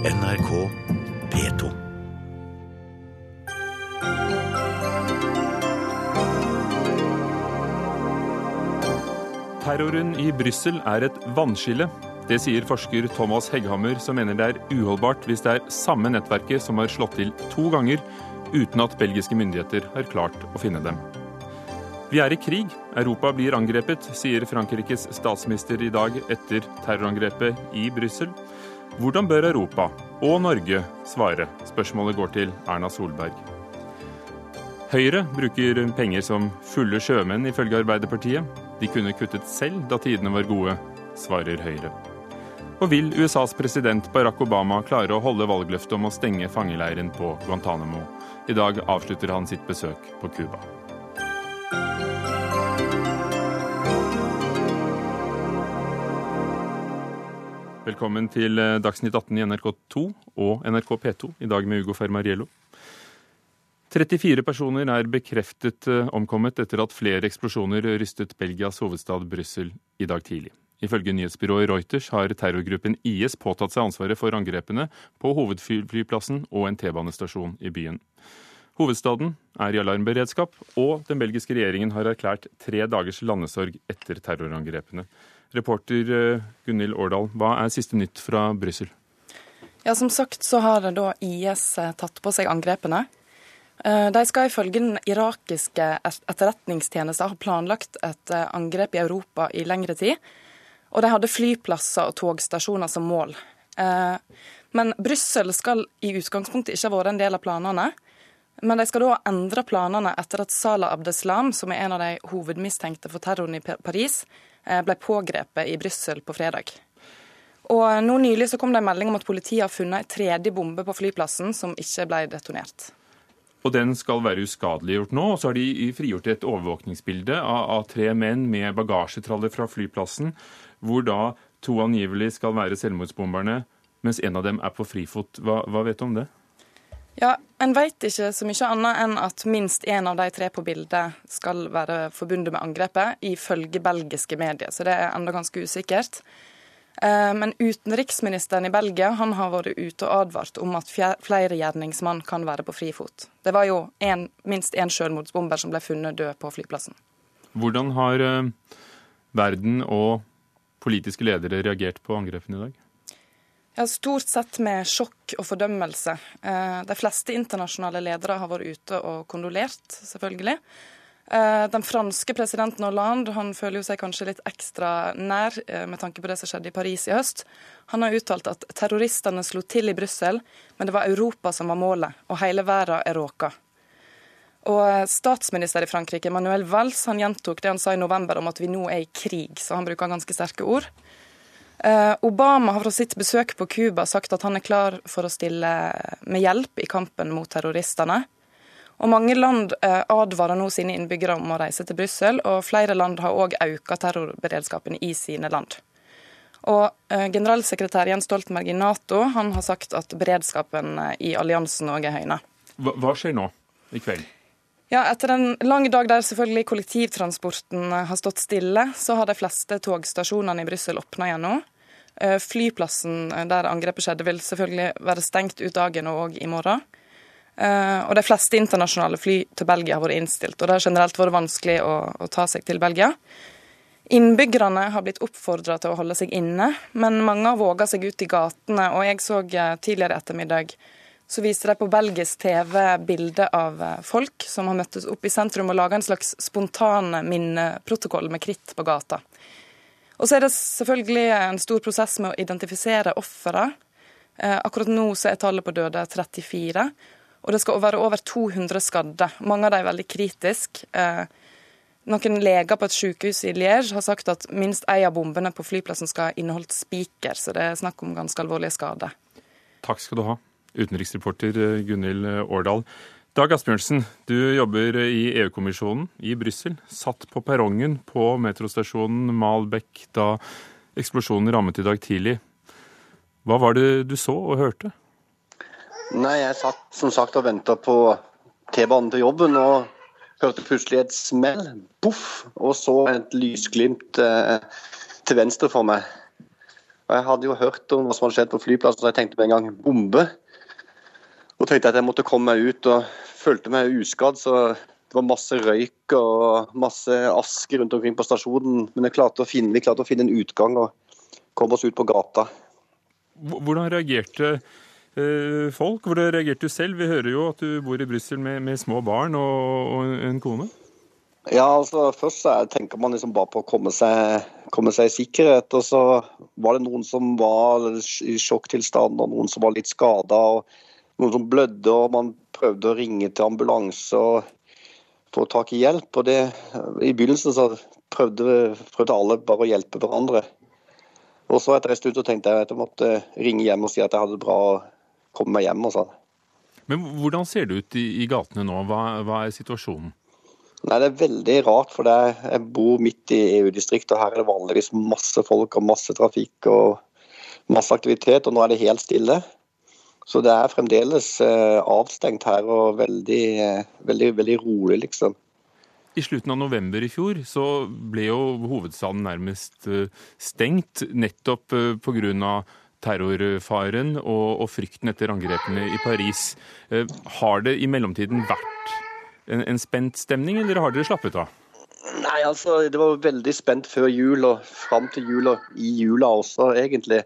NRK P2. Terroren i Brussel er et vannskille. Det sier forsker Thomas Hegghammer, som mener det er uholdbart hvis det er samme nettverket som har slått til to ganger, uten at belgiske myndigheter har klart å finne dem. Vi er i krig. Europa blir angrepet, sier Frankrikes statsminister i dag etter terrorangrepet i Brussel. Hvordan bør Europa og Norge svare? Spørsmålet går til Erna Solberg. Høyre bruker penger som fulle sjømenn, ifølge Arbeiderpartiet. De kunne kuttet selv da tidene var gode, svarer Høyre. Og vil USAs president Barack Obama klare å holde valgløftet om å stenge fangeleiren på Guantánamo? I dag avslutter han sitt besøk på Cuba. Velkommen til eh, Dagsnytt 18 i NRK2 og NRK P2, i dag med Ugo Fermariello. 34 personer er bekreftet eh, omkommet etter at flere eksplosjoner rystet Belgias hovedstad Brussel i dag tidlig. Ifølge nyhetsbyrået Reuters har terrorgruppen IS påtatt seg ansvaret for angrepene på hovedflyplassen og en T-banestasjon i byen. Hovedstaden er i alarmberedskap, og den belgiske regjeringen har erklært tre dagers landesorg etter terrorangrepene. Reporter eh, Gunhild Årdal, hva er siste nytt fra Brussel? Ja, Som sagt så har da IS eh, tatt på seg angrepene. Eh, de skal ifølge den irakiske etterretningstjenesten ha planlagt et angrep i Europa i lengre tid. Og de hadde flyplasser og togstasjoner som mål. Men Brussel skal i utgangspunktet ikke ha vært en del av planene. Men de skal da endre planene etter at Salah Abdeslam, som er en av de hovedmistenkte for terroren i Paris, ble pågrepet i Brussel på fredag. Og nå Nylig så kom det en melding om at politiet har funnet en tredje bombe på flyplassen som ikke ble detonert. Og Den skal være uskadeliggjort nå. og Så har de frigjort et overvåkningsbilde av, av tre menn med bagasjetraller fra flyplassen, hvor da to angivelig skal være selvmordsbomberne, mens en av dem er på frifot. Hva, hva vet du om det? Ja, En vet ikke så mye annet enn at minst én av de tre på bildet skal være forbundet med angrepet, ifølge belgiske medier. Så det er enda ganske usikkert. Eh, men utenriksministeren i Belgia han har vært ute og advart om at flere gjerningsmann kan være på frifot. Det var jo en, minst én selvmordsbomber som ble funnet død på flyplassen. Hvordan har eh, verden og politiske ledere reagert på angrepene i dag? Stort sett med sjokk og fordømmelse. Eh, de fleste internasjonale ledere har vært ute og kondolert, selvfølgelig. Eh, den franske presidenten Hollande han føler jo seg kanskje litt ekstra nær eh, med tanke på det som skjedde i Paris i høst. Han har uttalt at terroristene slo til i Brussel, men det var Europa som var målet, og hele verden er råka. Og Statsminister i Frankrike, Manuel Valls, han gjentok det han sa i november om at vi nå er i krig, så han bruker ganske sterke ord. Eh, Obama har fra sitt besøk på Cuba sagt at han er klar for å stille med hjelp i kampen mot terroristene. Og Mange land eh, advarer nå sine innbyggere om å reise til Brussel, og flere land har òg økt terrorberedskapen i sine land. Og eh, Generalsekretær Jens Stoltenberg i Nato han har sagt at beredskapen i alliansen òg er høyna. Hva, skjer nå i kveld? Ja, Etter en lang dag der selvfølgelig kollektivtransporten har stått stille, så har de fleste togstasjonene i Brussel åpna igjen nå. Eh, flyplassen eh, der angrepet skjedde, vil selvfølgelig være stengt ut dagen og i morgen. Eh, og de fleste internasjonale fly til Belgia har vært innstilt, og det har generelt vært vanskelig å, å ta seg til Belgia. Innbyggerne har blitt oppfordra til å holde seg inne, men mange har våga seg ut i gatene. Og jeg så tidligere ettermiddag så viste de på belgisk TV bilde av folk som har møttes opp i sentrum og laga en slags spontan minneprotokoll med kritt på gata. Og så er det selvfølgelig en stor prosess med å identifisere ofre. Eh, akkurat nå så er tallet på døde 34, og det skal være over 200 skadde. Mange av dem er veldig kritiske. Eh, noen leger på et sykehus i Liège har sagt at minst ei av bombene på flyplassen skal ha inneholdt spiker, så det er snakk om ganske alvorlige skader. Takk skal du ha, utenriksreporter Gunhild Årdal. Dag Asbjørnsen, du jobber i EU-kommisjonen i Brussel. Satt på perrongen på metrostasjonen Malbek da eksplosjonen rammet i dag tidlig. Hva var det du så og hørte? Nei, Jeg satt som sagt og venta på T-banen til jobben og hørte plutselig et smell. Boff! Og så et lysglimt eh, til venstre for meg. Jeg hadde jo hørt om hva som hadde skjedd på flyplassen, så jeg tenkte med en gang bombe. Og tenkte jeg at jeg måtte komme meg ut, og følte meg uskadd. Så det var masse røyk og masse aske rundt omkring på stasjonen. Men klarte finne, vi klarte å finne en utgang og komme oss ut på gata. Hvordan reagerte eh, folk? Hvordan reagerte du selv? Vi hører jo at du bor i Brussel med, med, små barn og, og en kone. Ja, altså Først så tenker man liksom bare på å komme seg, komme seg, i sikkerhet. og Så var det noen som var i sjokktilstand, og noen som var litt skada. Noen som blødde, og man prøvde å ringe til ambulanse og få tak i hjelp. og det, I begynnelsen så prøvde, prøvde, alle bare å hjelpe hverandre. Og så Etter en stund så tenkte jeg at jeg måtte ringe hjem og si at jeg hadde det bra å komme meg hjem. og sånn. Men Hvordan ser det ut i, i gatene nå? Hva, hva er situasjonen? Nei, Det er veldig rart, for er, jeg bor midt i EU-distriktet. og Her er det vanligvis masse folk og masse trafikk og masse aktivitet, og nå er det helt stille. Så det er fremdeles eh, avstengt her og veldig, eh, veldig, veldig rolig, liksom. I slutten av november i fjor så ble jo hovedstaden nærmest eh, stengt, nettopp pga. terrorfaren og, og frykten etter angrepene i Paris. Har det i mellomtiden vært en, en spent stemning, eller har dere slappet av? Nei, altså, Det var veldig spent før jul og fram til jul og i jula også, egentlig.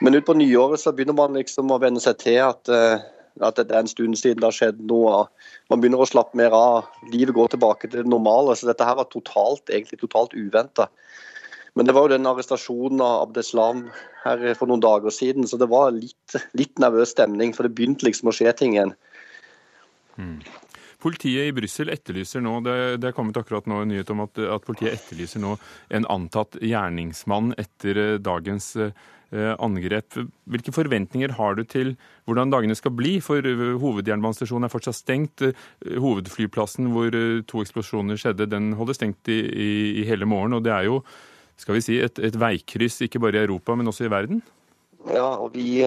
Men utpå nyåret så begynner man liksom å venne seg til at, eh, at, det er en stund siden det har skjedd noe. Man begynner å slappe mer av. Livet går tilbake til det normale. Så dette her var totalt, egentlig totalt uventa. Men det var jo den arrestasjonen av Abdeslam her for noen dager siden, så det var litt, litt nervøs stemning. For det begynte liksom å skje ting igjen. Mm. Politiet i Brussel etterlyser nå det, det, er kommet akkurat nå en nyhet om at, at, politiet etterlyser nå en antatt gjerningsmann etter eh, dagens eh, angrep. Hvilke forventninger har du til hvordan dagene skal bli? For eh, hovedjernbanestasjonen er fortsatt stengt. Hovedflyplassen hvor to eksplosjoner skjedde, den holder stengt i, i, i hele morgen. Og det er jo skal vi si, et, et veikryss ikke bare i Europa, men også i verden? Ja, og vi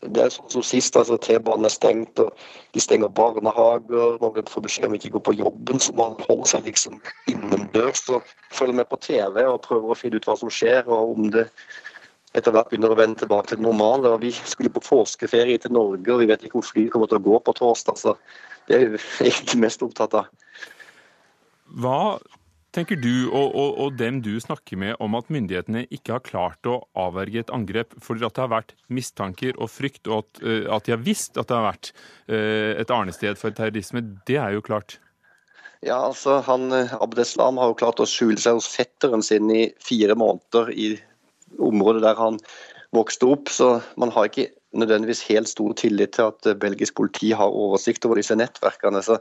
det er sånn som sist, altså T-banen er stengt, og de stenger barnehager. Noen får beskjed om ikke gå på jobben, så man holder seg liksom innendørs og følger med på TV og prøver å finne ut hva som skjer, og om det etter hvert begynner å vende tilbake til det normale. Og vi skulle på påskeferie til Norge, og vi vet ikke hvor flyet kommer til å gå på torsdag. Så det er vi egentlig mest opptatt av. Hva tenker du og, og, og, dem du snakker med om at myndighetene ikke har klart å avverge et angrep fordi at det har vært mistanker og frykt, og at, uh, at de har visst at det har vært uh, et arnested for terrorisme, det er jo klart? Ja, altså han eh, Abdeslam har jo klart å skjule seg hos fetteren sin i fire måneder i området der han vokste opp, så man har ikke nødvendigvis helt stor tillit til at belgisk politi har oversikt over disse nettverkene. så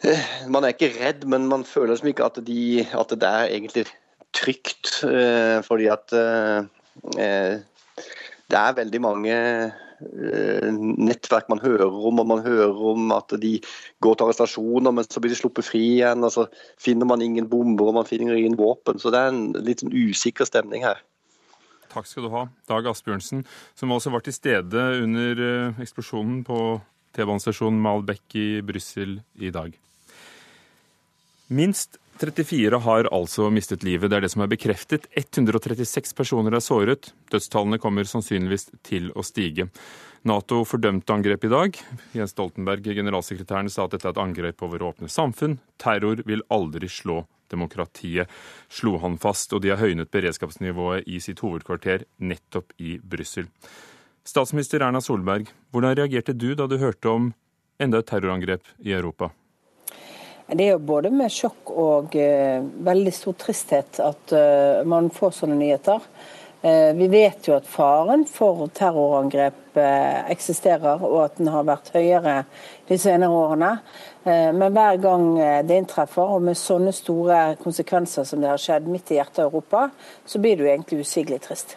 Eh, man er ikke redd, men man føler som ikke at, de, at det er egentlig trygt. Eh, fordi at eh, det er veldig mange nettverk man hører om, og man hører om at de går til arrestasjoner, men så blir de sluppet fri igjen. og Så finner man ingen bomber og man finner ingen våpen. Så det er en litt sånn usikker stemning her. Takk skal du ha, Dag Asbjørnsen, som også var til stede under eksplosjonen på T-banestasjonen Malbec i Brussel i dag. Minst 34 har altså mistet livet. Det er det som er bekreftet. 136 personer er såret. Dødstallene kommer sannsynligvis til å stige. Nato fordømte angrepet i dag. Jens Stoltenberg, generalsekretæren, sa at dette er et angrep på våre åpne samfunn. Terror vil aldri slå demokratiet, slo han fast, og de har høynet beredskapsnivået i sitt hovedkvarter nettopp i Brussel. Statsminister Erna Solberg, hvordan reagerte du da du hørte om enda et terrorangrep i Europa? Det er jo både med sjokk og uh, veldig stor tristhet at uh, man får sånne nyheter. Uh, vi vet jo at faren for terrorangrep eksisterer, og at den har vært høyere de senere årene. Men hver gang det inntreffer, og med sånne store konsekvenser som det har skjedd midt i hjertet av Europa, så blir det jo egentlig usigelig trist.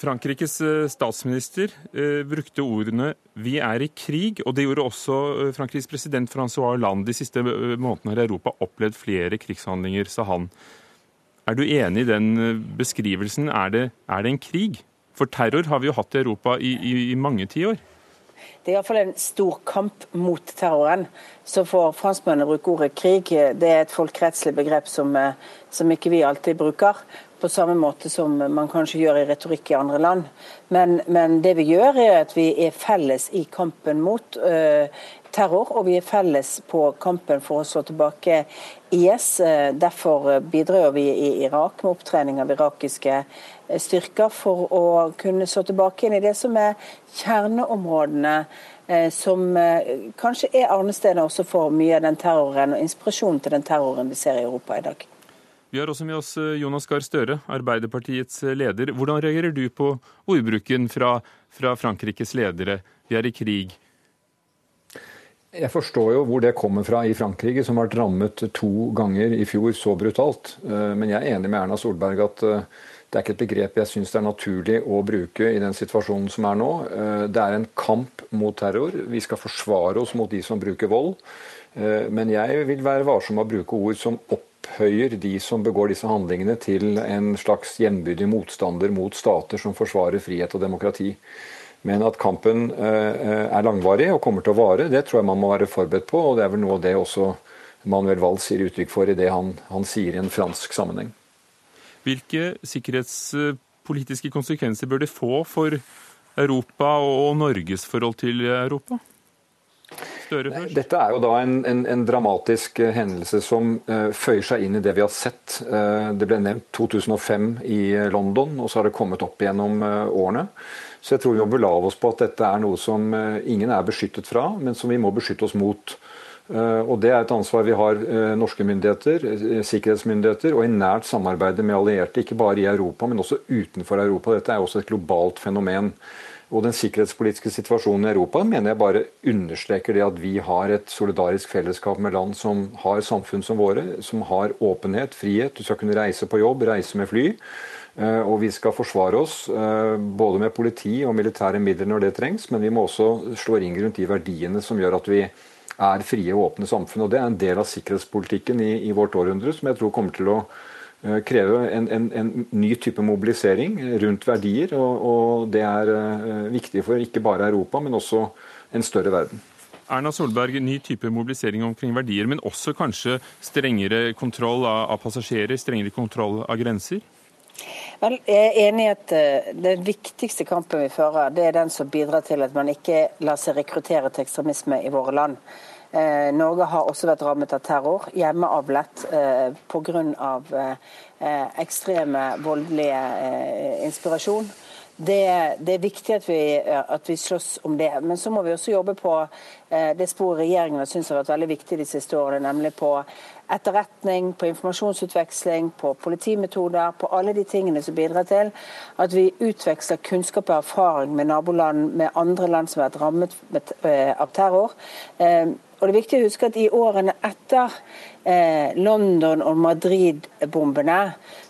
Frankrikes eh, statsminister eh, brukte ordene 'vi er i krig', og det gjorde også eh, Frankrikes president Francois Hollande. De siste månedene har Europa opplevd flere krigshandlinger, sa han. Er du enig i den beskrivelsen? Er det, er det en krig? For terror har vi jo hatt i Europa i, i, i mange tiår. det er iallfall en stor kamp mot terroren. Så får franskmennene bruke ordet krig. Det er et folkerettslig begrep som, eh, som ikke vi alltid bruker på samme måte som man kanskje gjør i retorikk i andre land. Men, men det vi gjør, er at vi er felles i kampen mot uh, terror, og vi er felles på kampen for å slå tilbake IS. Uh, derfor bidrar vi i Irak med opptrening av irakiske uh, styrker for å kunne slå tilbake inn i det som er kjerneområdene som kanskje er arnestedet også for mye av den terroren og inspirasjonen til den terroren vi ser i Europa i dag. Vi har også med oss eh, Jonas Gahr Støre, Arbeiderpartiets eh, leder. Hvordan reagerer du på ordbruken fra, fra Frankrikes ledere? Vi er i krig. Jeg forstår jo hvor det kommer fra i Frankrike, som har vært rammet to ganger i fjor så brutalt. Eh, men jeg er enig med Erna Solberg at det er ikke et begrep jeg syns det er naturlig å bruke i den situasjonen som er nå. Det er en kamp mot terror. Vi skal forsvare oss mot de som bruker vold. Men jeg vil være varsom med å bruke ord som opphøyer de som begår disse handlingene til en slags jevnbyrdig motstander mot stater som forsvarer frihet og demokrati. Men at kampen eh, er langvarig og kommer til å vare, det tror jeg man må være forberedt på. Og det er vel noe av det også Manuel Valls sier uttrykk for i det han, han sier i en fransk sammenheng. Hvilke sikkerhetspolitiske konsekvenser bør det få for Europa og Norges forhold til Europa? Støre først. Dette er jo da en, en, en dramatisk eh, hendelse som uh, føyer seg inn i det vi har sett. Uh, det ble nevnt 2005 i London, og så har det kommet opp gjennom uh, årene. Så jeg tror vi må belage oss på at dette er noe som ingen er beskyttet fra, men som vi må beskytte oss mot. Og Det er et ansvar vi har, norske myndigheter, sikkerhetsmyndigheter, og i nært samarbeid med allierte, ikke bare i Europa, men også utenfor Europa. Dette er også et globalt fenomen. Og den sikkerhetspolitiske situasjonen i Europa mener jeg bare understreker det at vi har et solidarisk fellesskap med land som har samfunn som våre, som har åpenhet, frihet. Du skal kunne reise på jobb, reise med fly. Eh, og vi skal forsvare oss eh, både med politi og militære midler når det trengs, men vi må også slå ring rundt de verdiene som gjør at vi er frie og åpne samfunn. Og Det er en del av sikkerhetspolitikken i, i vårt århundre som jeg tror kommer til å kreve en, en, en, ny type mobilisering rundt verdier. Og, og, det er uh, viktig for ikke bare Europa, men også en større verden. Erna Solberg, ny type mobilisering omkring verdier, men også kanskje strengere kontroll av, av passasjerer, strengere kontroll av grenser? Vel, jeg er enig i at uh, Den viktigste kampen vi fører, det er den som bidrar til at man ikke lar seg rekruttere til ekstremisme i våre land. Eh, Norge har også vært rammet av terror, hjemmeavlet eh, pga. Eh, ekstreme voldelige eh, inspirasjon. Det, det, er viktig at vi, at vi, slåss om det. Men så må vi også jobbe på eh, det sporet regjeringen syns har vært veldig viktig de siste årene, nemlig på etterretning, på informasjonsutveksling, på politimetoder, på alle de tingene som bidrar til at vi utveksler kunnskap og erfaring med naboland, med andre land som har vært rammet eh, av terror. Og det er viktig å huske at I årene etter eh, London- og Madrid-bombene,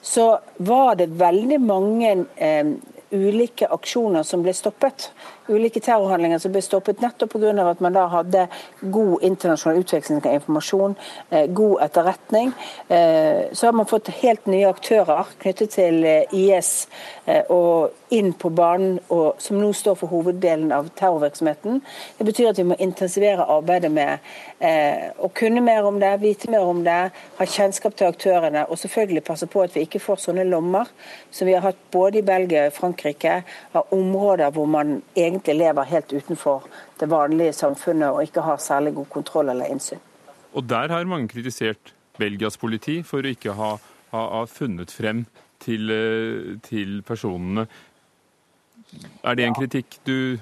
så var det veldig mange eh, ulike aksjoner som ble stoppet ulike terrorhandlinger som ble stoppet nettopp pga. at man da hadde god internasjonal utveksling av informasjon, eh, god etterretning. Eh, så har man fått helt nye aktører knyttet til eh, IS og inn på banen, og, som nå står for hoveddelen av terrorvirksomheten. Det betyr at vi må intensivere arbeidet med å kunne mer om det, vite mer om det, ha kjennskap til aktørene og selvfølgelig passe på at vi ikke får sånne lommer som vi har hatt både i Belgia og Frankrike, av områder hvor man egentlig egentlig lever helt utenfor det vanlige samfunnet og ikke har særlig god kontroll eller innsyn. Og der har mange kritisert Belgias politi for å ikke ha, ha, ha funnet frem til, eh, til, personene. Er det en kritikk du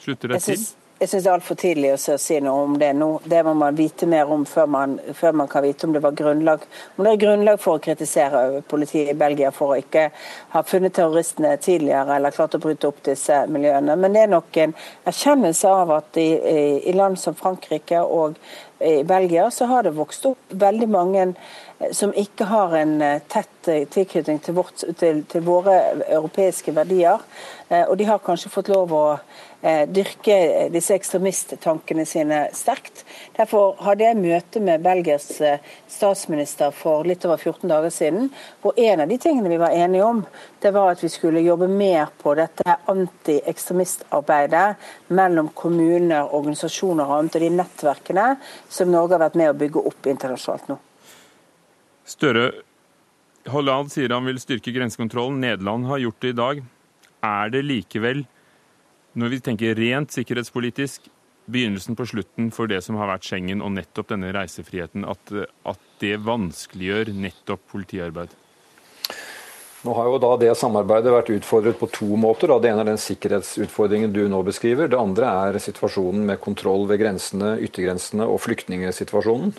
slutter deg til? Jeg syns det er altfor tidlig å si noe om det nå. Det må man vite mer om før man, før man, kan vite om det var grunnlag om det er grunnlag for å kritisere politiet i Belgia for å ikke ha funnet terroristene tidligere eller klart å bryte opp disse miljøene. Men det er nok en erkjennelse av at i, i land som Frankrike og i Belgia så har det vokst opp veldig mange eh, som ikke har en eh, tett eh, tilknytning til, til, til våre europeiske verdier. Og de har kanskje fått lov å Eh, dyrke disse ekstremisttankene sine sterkt. Derfor hadde jeg møte med Belgias eh, statsminister for litt over 14 dager siden, hvor en av de tingene vi var enige om, det var at vi skulle jobbe mer på dette antiekstremistarbeidet mellom kommuner, organisasjoner og annet, og de nettverkene som Norge har vært med å bygge opp internasjonalt nå. Støre, Hollande sier han vil styrke grensekontrollen. Nederland har gjort det i dag. Er det likevel, når vi tenker rent sikkerhetspolitisk, begynnelsen på slutten for det som har vært Schengen og nettopp denne reisefriheten, at, at det vanskeliggjør nettopp politiarbeid? Nå har jo da det samarbeidet vært utfordret på to måter. Det ene er den sikkerhetsutfordringen du nå beskriver. Det andre er situasjonen med kontroll ved grensene, yttergrensene og flyktningsituasjonen.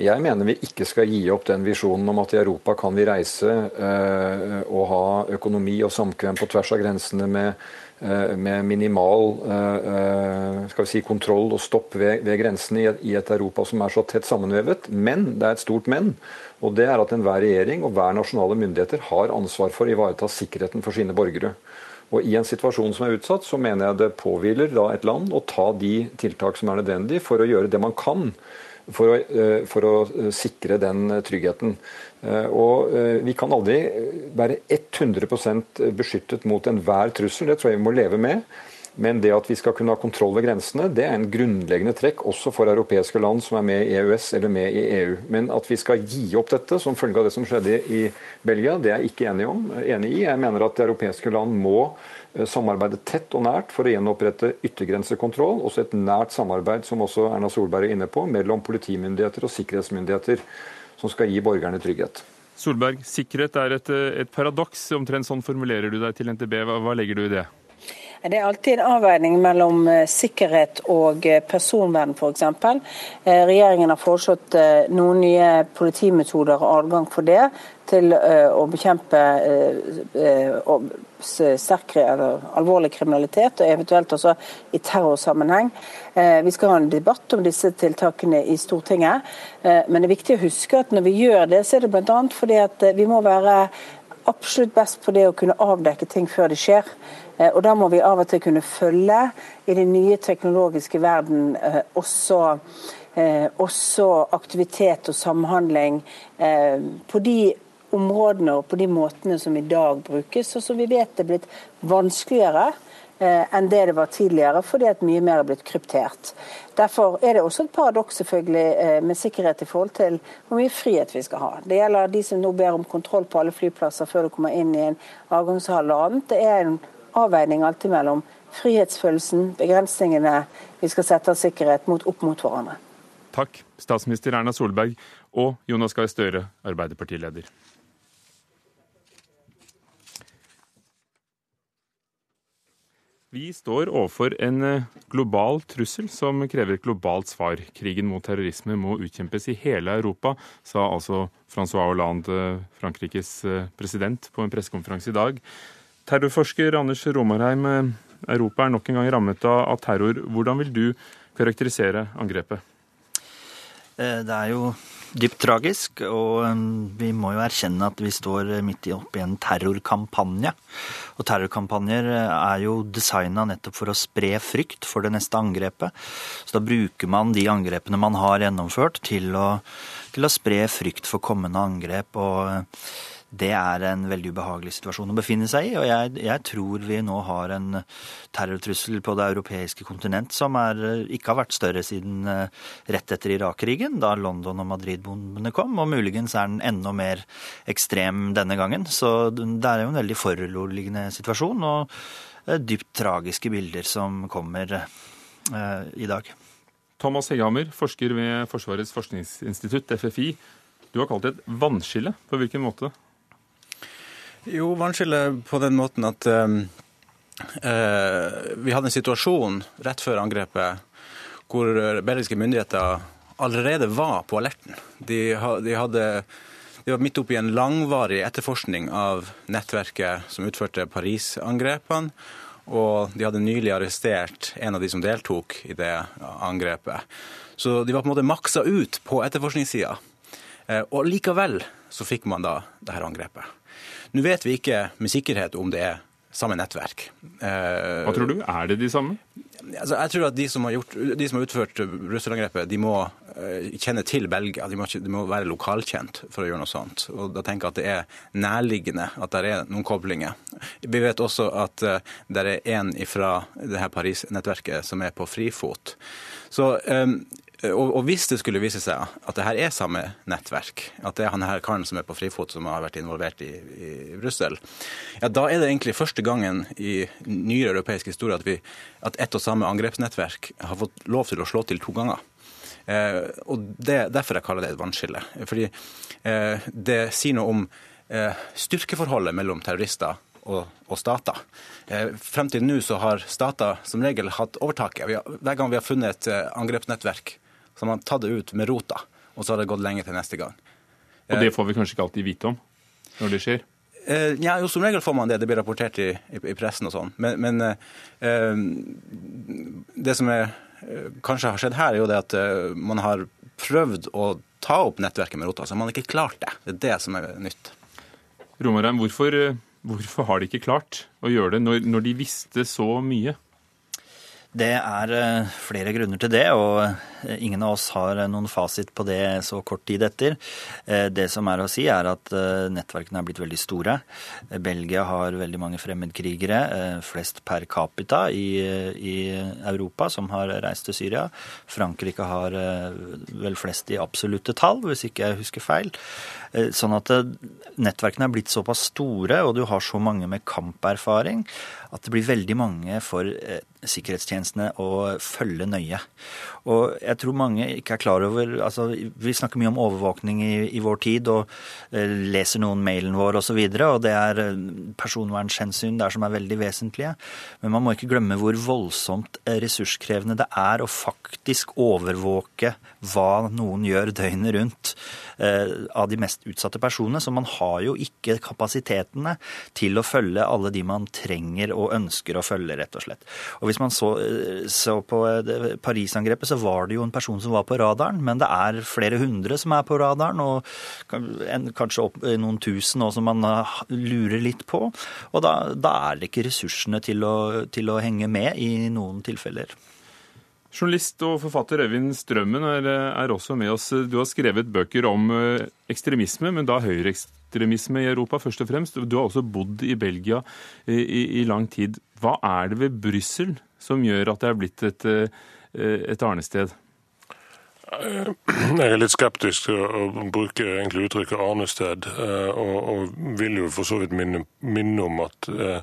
Jeg mener vi ikke skal gi opp den visjonen om at i Europa kan vi reise øh, og ha økonomi og samkvem på tvers av grensene med Eh, med minimal eh, si, kontroll og stopp ved, ved grensene i et, Europa som er så tett sammenvevet. Men det er et stort men. Og det er at enhver regjering og hver nasjonale myndigheter har ansvar for å ivareta sikkerheten for sine borgere. Og I en situasjon som er utsatt, så mener jeg det påhviler da et land å ta de tiltak som er nødvendige for å gjøre det man kan for å, eh, for å sikre den tryggheten. Eh, og eh, Vi kan aldri være 100% beskyttet mot enhver trussel, det tror jeg vi må leve med. Men det at vi skal kunne ha kontroll ved grensene, det er en grunnleggende trekk også for europeiske land som er med i EØS eller med i EU. Men at vi skal gi opp dette som følge av det som skjedde i Belgia, det er jeg ikke enig, om, enig i. Jeg mener at europeiske land må eh, samarbeide tett og nært for å gjenopprette yttergrensekontroll. Også et nært samarbeid, som også Erna Solberg er inne på, mellom politimyndigheter og sikkerhetsmyndigheter som skal gi borgerne trygghet. Solberg, sikkerhet er et, et paradoks. Omtrent sånn formulerer du deg til NTB. Hva, hva legger du i det? Det er alltid en avveining mellom eh, sikkerhet og eh, personvern, f.eks. Eh, regjeringen har foreslått noen nye politimetoder og adgang for det til å bekjempe sterk, alvorlig kriminalitet, og eventuelt også i terrorsammenheng. Vi skal ha en debatt om disse tiltakene i Stortinget, men det er viktig å huske at når vi gjør det, så er det bl.a. fordi at vi må være absolutt best på det å kunne avdekke ting før det skjer. Eh, og Da må vi av og til kunne følge i den nye teknologiske verden eh, også, eh, også aktivitet og samhandling på de områdene og på de måtene som i dag brukes, og som vi vet er blitt vanskeligere enn det det var tidligere, fordi at mye mer er blitt kryptert. Derfor er det også et paradoks selvfølgelig med sikkerhet i forhold til hvor mye frihet vi skal ha. Det gjelder de som nå ber om kontroll på alle flyplasser før du kommer inn i en avgangshall og annet. Det er en avveining alltid mellom frihetsfølelsen, begrensningene vi skal sette av sikkerhet, mot, opp mot hverandre. Takk, statsminister Erna Solberg og Jonas Gahr Støre, Arbeiderpartileder. Vi står overfor en eh, global trussel som krever et globalt svar. Krigen mot terrorisme må utkjempes i hele Europa, sa altså Francois Hollande, Frankrikes eh, president, på en pressekonferanse i dag. Terrorforsker Anders Romarheim, eh, Europa er nok en gang rammet av terror. Hvordan vil du karakterisere angrepet? Eh, det er jo dypt tragisk, og eh, vi må jo erkjenne at vi står midt oppi en terrorkampanje. Og terrorkampanjer er jo designa nettopp for å spre frykt for det neste angrepet. Så da bruker man de angrepene man har gjennomført, til å, til å spre frykt for kommende angrep. og det er en veldig ubehagelig situasjon å befinne seg i. Og jeg, jeg, tror vi nå har en terrortrussel på det europeiske kontinent som er, ikke har vært større siden eh, rett etter Irak-krigen, da London- og Madrid-bombene kom. Og muligens er den enda mer ekstrem denne gangen. Så det er jo en veldig foruroligende situasjon, og eh, dypt tragiske bilder som kommer eh, i dag. Thomas Hegghammer, forsker ved Forsvarets forskningsinstitutt, FFI. Du har kalt det et vannskille. På hvilken måte? Jo, vannskillet på den måten at um, vi hadde en situasjon rett før angrepet hvor belgiske myndigheter allerede var på alerten. De, de, hadde, de var midt oppe i en langvarig etterforskning av nettverket som utførte Paris-angrepene. Og de hadde nylig arrestert en av de som deltok i det angrepet. Så de var på en måte maksa ut på etterforskningssida. Uh, og likevel så fikk man da det her angrepet. Nå vet vi ikke med sikkerhet om det er samme nettverk. Eh, Hva tror du? Er det de samme? Altså, jeg tror at de som har, gjort, de som har utført russerangrepet, de må kjenne til Belgia. De må, de må, være lokalkjent for å gjøre noe sånt. Og da tenker jeg at det er nærliggende at det er noen koblinger. Vi vet også at det er en fra det her Paris-nettverket som er på frifot. Så um, og, og, hvis det skulle vise seg at det her er samme nettverk, at det er han her karen som er på frifot som har vært involvert i, i Brussel, ja, da er det egentlig første gangen i nyere europeisk historie at, vi, at ett og samme angrepsnettverk har fått lov til å slå til to ganger. Eh, og det, Derfor jeg kaller det et vannskille. Fordi eh, det sier noe om eh, styrkeforholdet mellom terrorister og, og stater. Eh, frem til nå så har stater som regel hatt overtaket. Hver gang vi har funnet et eh, angrepsnettverk så har man tatt det ut med rota, og så har det gått lenge til neste gang. Og det får vi kanskje ikke alltid vite om når det skjer? Eh, ja, jo, Som regel får man det. Det blir rapportert i, i, i pressen og sånn. Men, men eh, det som er, eh, kanskje har skjedd her, er jo det at eh, man har prøvd å ta opp nettverket med rota, så man har ikke klart det. Det er det som er nytt. Romarheim, hvorfor, hvorfor har de ikke klart å gjøre det når, når de visste så mye? Det er eh, flere grunner til det, og eh, ingen av oss har eh, noen fasit på det så kort tid etter. Det som er å si, er at nettverkene er blitt veldig store. Belgia har veldig mange fremmedkrigere, flest per capita i, i Europa som har reist til Syria. Frankrike har vel flest i absolutte tall, hvis ikke jeg husker feil. Sånn at nettverkene er blitt såpass store, og du har så mange med kamperfaring, at det blir veldig mange for sikkerhetstjenestene å følge nøye. Og jeg tror mange ikke er klar over altså Vi snakker mye om overvåkning i, i vår tid og eh, leser noen mailen vår osv. Og, så videre, og det er eh, personvernhensyn der som er veldig vesentlige. Men man må ikke glemme hvor voldsomt eh, ressurskrevende det er å faktisk overvåke hva noen gjør døgnet rundt av de mest utsatte personene. Så man har jo ikke kapasitetene til å følge alle de man trenger og ønsker å følge, rett og slett. Og hvis man så, så på Paris-angrepet, så var det jo en person som var på radaren, men det er flere hundre som er på radaren, og kanskje opp noen tusen også som man eh, lurer litt på. Og da, da er det ikke ressursene til å, til å henge med i noen tilfeller. Journalist og forfatter Øyvind Strømmen er, er, også med oss. Du har skrevet bøker om ekstremisme, men da høyreekstremisme i Europa først og fremst. Du har også bodd i Belgia i, i, i lang tid. Hva er det ved Brussel som gjør at det er blitt et, Eh, et arnested? Jeg er litt skeptisk til å bruke egentlig uttrykket arnested, eh, og, og, vil jo for så vidt minne, minne, om at eh,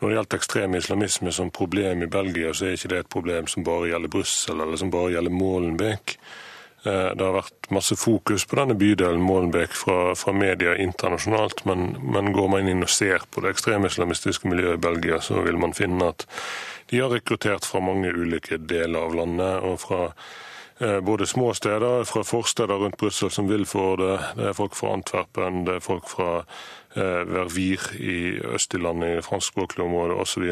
når det gjelder ekstrem islamisme som problem i Belgia, så er ikke det et problem som bare gjelder Brussel eller som bare gjelder Molenbeek. Det har vært masse fokus på denne bydelen Molenbeek fra, fra media internasjonalt, men, men, går man inn og ser på det ekstremislamistiske miljøet i Belgia, så vil man finne at de har rekruttert fra mange ulike deler av landet. og fra eh, både små steder, fra forsteder rundt Brussel som vil få det. Det er folk fra Antwerpen, det er folk fra eh, Vervir i Øst-Landet, i det franskspråklige området osv.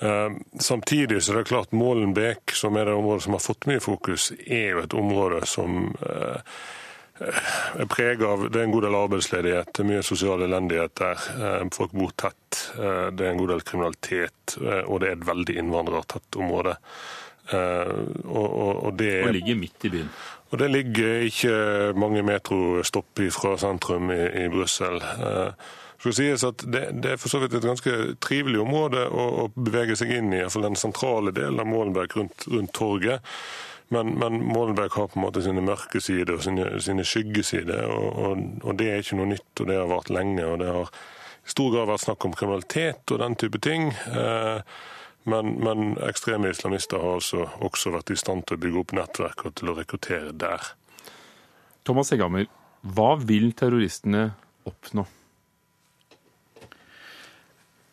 Eh, samtidig så er det klart Målenbeek, som er det området som har fått mye fokus, er jo et område som er preget av Det er en god del arbeidsledighet, det er mye sosial elendighet der. Eh, folk bor tett. Eh, det er en god del kriminalitet, eh, og det er et veldig innvandrertett område. Og, og, og, det, og ligger midt i byen. Og det ligger ikke mange metrostopp fra sentrum i, i Brussel. Det, det, er for så vidt et ganske trivelig område å, å bevege seg inn i, iallfall den sentrale delen av Målenberg rundt, rundt torget. Men, men Molenbeek har på en måte sine mørke sider og sine, sine skyggesider. Og, og, og, det er ikke noe nytt, og det har vart lenge. og Det har i stor grad vært snakk om kriminalitet og den type ting. Eh, men, men, ekstreme islamister har også, også, vært i stand til å bygge opp nettverk og til å rekruttere der. Thomas Egammer, hva vil terroristene oppnå?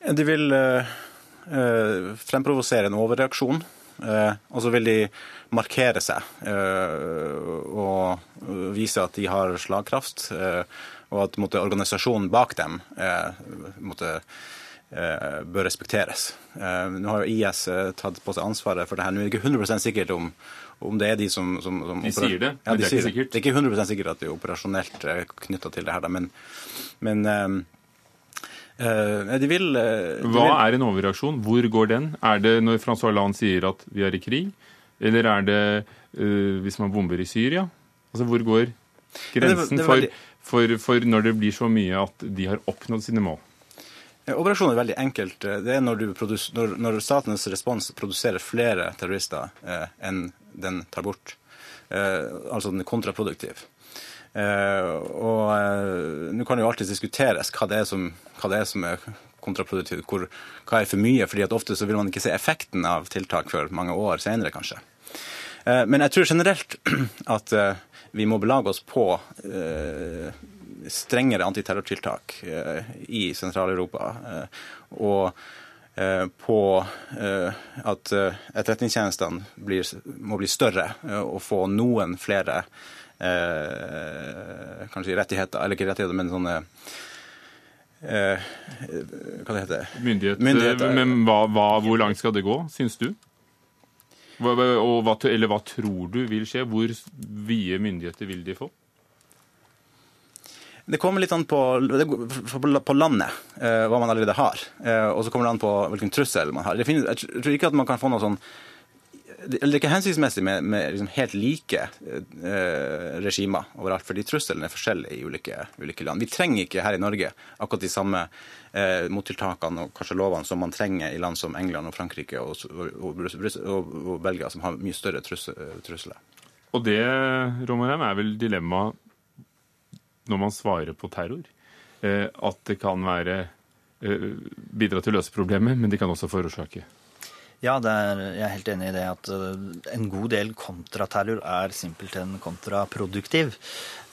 De vil eh, eh fremprovosere en overreaksjon. Eh, og så vil de markere seg eh, og vise at de har slagkraft, eh, og at måtte, organisasjonen bak dem måtte, bør respekteres. Nå har jo IS tatt på seg ansvaret for det her. Nå er det ikke 100% sikkert om, om det er de som, som, som De sier det, ja, men de det er ikke sikkert. Det er ikke 100% sikkert at det er operasjonelt knytta til det her, men, men de vil, de Hva er en overreaksjon? Hvor går den? Er det når Francois Hollande sier at vi er i krig? Eller er det uh, hvis man bomber i Syria? Altså Hvor går grensen det, det var for, for, for når det blir så mye at de har oppnådd sine mål? Operasjonen er veldig enkelt. Det er når, når, når statens respons produserer flere terrorister eh, enn den tar bort. Eh, altså den er kontraproduktiv. Eh, og eh, nå kan jo alltid diskuteres hva det er som, det er, som er kontraproduktivt, hvor, hva er for mye. fordi at ofte så vil man ikke se effekten av tiltak før mange år senere, kanskje. Eh, men jeg tror generelt at vi må belage oss på strengere antiterrortiltak i Sentral-Europa. Og på at etterretningstjenestene må bli større og få noen flere kanskje rettigheter, eller ikke rettigheter, men sånne hva det heter Myndighet, Myndigheter. Men hva, hva, hvor langt skal det gå, syns du? Hva, hva, eller hva tror du vil skje? Hvor vide myndigheter vil de få? Det kommer litt an på, på landet, eh, hva man allerede har. Eh, og så kommer det an på hvilken trussel man har. Finnes, jeg tror ikke at man kan få noe sånn det er ikke hensiktsmessig med, med liksom helt like eh, regimer overalt, fordi trusselen er forskjellig i ulike, ulike, land. Vi trenger ikke her i Norge akkurat de samme eh, mottiltakene og kanskje lovene som man trenger i land som England og Frankrike og, og, og, og Belgia, som har mye større trusler. Og det Romerheim, er vel dilemmaet når man svarer på terror, eh, at det kan være eh, bidra til å løse problemet, men det kan også forårsake. Ja, er, jeg er helt enig i det at eh, en god del kontraterror er simpelthen kontraproduktiv.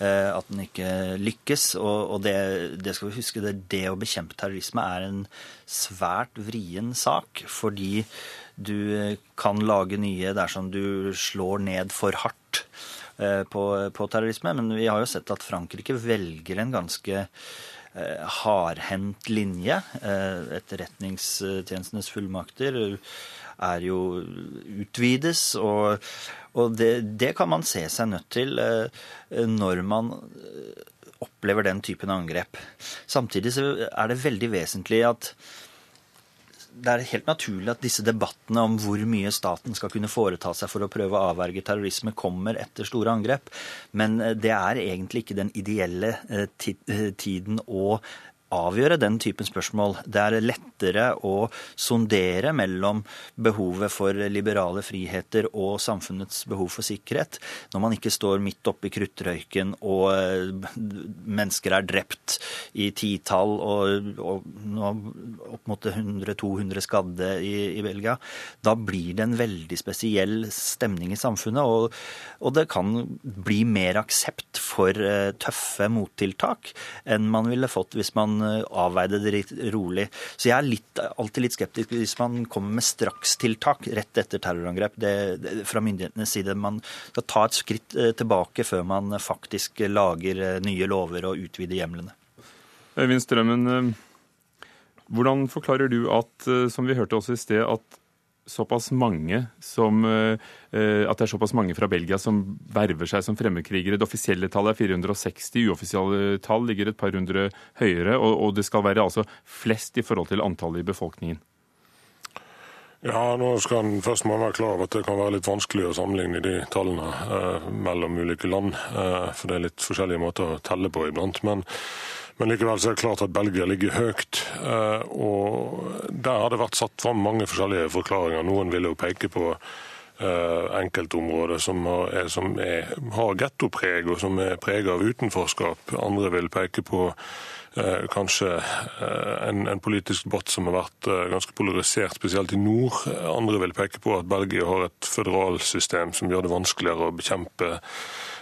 At den ikke lykkes. Og, det, det, skal vi huske, det, det å bekjempe terrorisme er en svært vrien sak. Fordi du kan lage nye dersom du slår ned for hardt. Eh, på, på, terrorisme. Men vi har jo sett at Frankrike velger en ganske eh, hardhendt linje. Eh, etterretningstjenestenes fullmakter er jo utvides, og, og det, det, kan man se seg nødt til når man opplever den typen angrep. Samtidig så er det veldig vesentlig at det er helt naturlig at disse debattene om hvor mye staten skal kunne foreta seg for å prøve å avverge terrorisme, kommer etter store angrep. Men eh, det er egentlig ikke den ideelle eh, eh, tiden å avgjøre den typen spørsmål. Det er lettere å sondere mellom behovet for liberale friheter og samfunnets behov for sikkerhet når man ikke står midt oppe i kruttrøyken og eh, mennesker er drept i titall og, og opp mot 100-200 skadde i, i, Belgia. Da blir det en veldig spesiell stemning i samfunnet, og, og det kan bli mer aksept for uh, tøffe mottiltak enn man ville fått hvis man Eh, avveide det rolig. Så jeg er litt, alltid litt skeptisk hvis man kommer med strakstiltak rett etter terrorangrep det, det, fra myndighetenes side. Man skal ta et skritt eh, tilbake før man faktisk lager eh, nye lover og utvider hjemlene. Øyvind Strømmen, hvordan forklarer du at, som vi hørte også i sted, at såpass mange som, eh, at det er såpass mange fra Belgia som verver seg som fremmedkrigere. Det offisielle tallet er 460, uoffisielle tall ligger et par hundre høyere. Og, og det skal være altså flest i forhold til antallet i befolkningen. Ja, nå skal en først må være klar over at det kan være litt vanskelig å sammenligne de tallene eh, mellom ulike land. Eh, for det er litt forskjellige måter å telle på iblant. Men men likevel så er det klart at Belgia ligger høyt. Eh, og der har det vært satt fram mange forskjellige forklaringer. Noen vil jo peke på eh, enkeltområder som, er, har gettopreg og som er preget av utenforskap. Andre vil peke på Eh, kanskje eh, en, en, politisk debatt som har vært eh, ganske polarisert, spesielt i nord. Andre vil peke på at Belgia har et føderalsystem som gjør det vanskeligere å bekjempe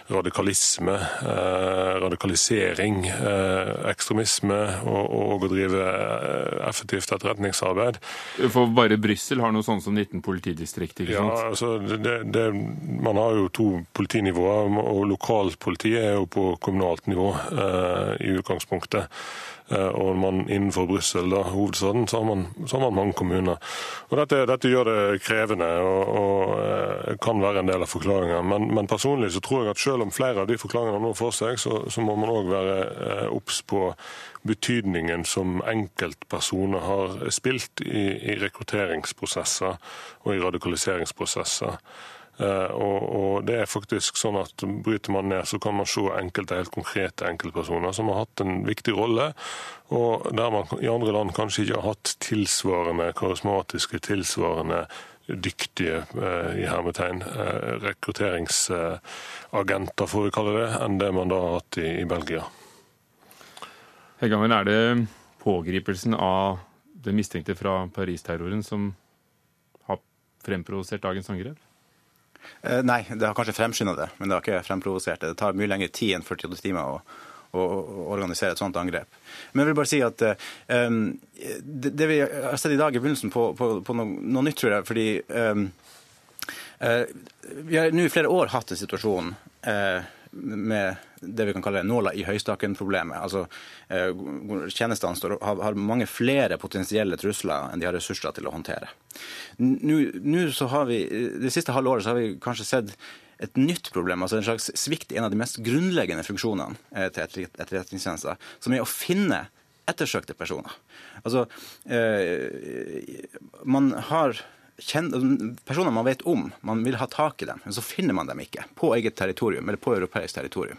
radikalisme, eh, radikalisering, eh, ekstremisme og, og, å drive eh, effektivt etterretningsarbeid. For bare Brussel har noe sånt som 19 politidistrikt, ikke sant? Ja, altså, det, det, man har jo to politinivåer, og lokalpolitiet er jo på kommunalt nivå eh, i utgangspunktet. Eh, og man innenfor Brussel, hovedstaden, så har, man, så har man mange kommuner. Og dette, dette gjør det krevende og, og, eh, kan være en del av forklaringa. Men, men, personlig så tror jeg at selv om flere av de forklaringene nå får seg, så, så må man òg være eh, obs på betydningen som enkeltpersoner har spilt i, i rekrutteringsprosesser og i radikaliseringsprosesser. Uh, og, og, det er faktisk sånn at Bryter man ned, så kan man se enkelte helt konkrete enkeltpersoner som har hatt en viktig rolle, og der man i andre land kanskje ikke har hatt tilsvarende karismatiske, tilsvarende dyktige uh, i hermetegn, uh, rekrutteringsagenter, får vi kalle det, enn det man da har hatt i, i Belgia. Heggamen, er det pågripelsen av den mistenkte fra Paris-terroren som har fremprovosert dagens angrep? Eh, nei, det har kanskje fremskynda det, men det har ikke fremprovosert det. Det tar mye lengre tid enn 48 timer å, å, å organisere et sånt angrep. Men jeg vil bare si at um, det, det, vi har sett i dag, er begynnelsen på, på, på noe, noe, nytt, tror jeg. Fordi um, uh, vi har nå i flere år hatt en situasjon uh, med det vi kan kalle nåla i høystakken-problemet. Altså, eh, Tjenestene står, har, mange flere potensielle trusler enn de har ressurser til å håndtere. Nå så har vi, Det siste halve året så har vi kanskje sett et nytt problem, altså en slags svikt i en av de mest grunnleggende funksjonene eh, til etterretningstjenester, som er å finne ettersøkte personer. Altså, eh, man har personer man vet om, man vil ha tak i dem, men så finner man dem ikke på eget territorium eller på europeisk territorium.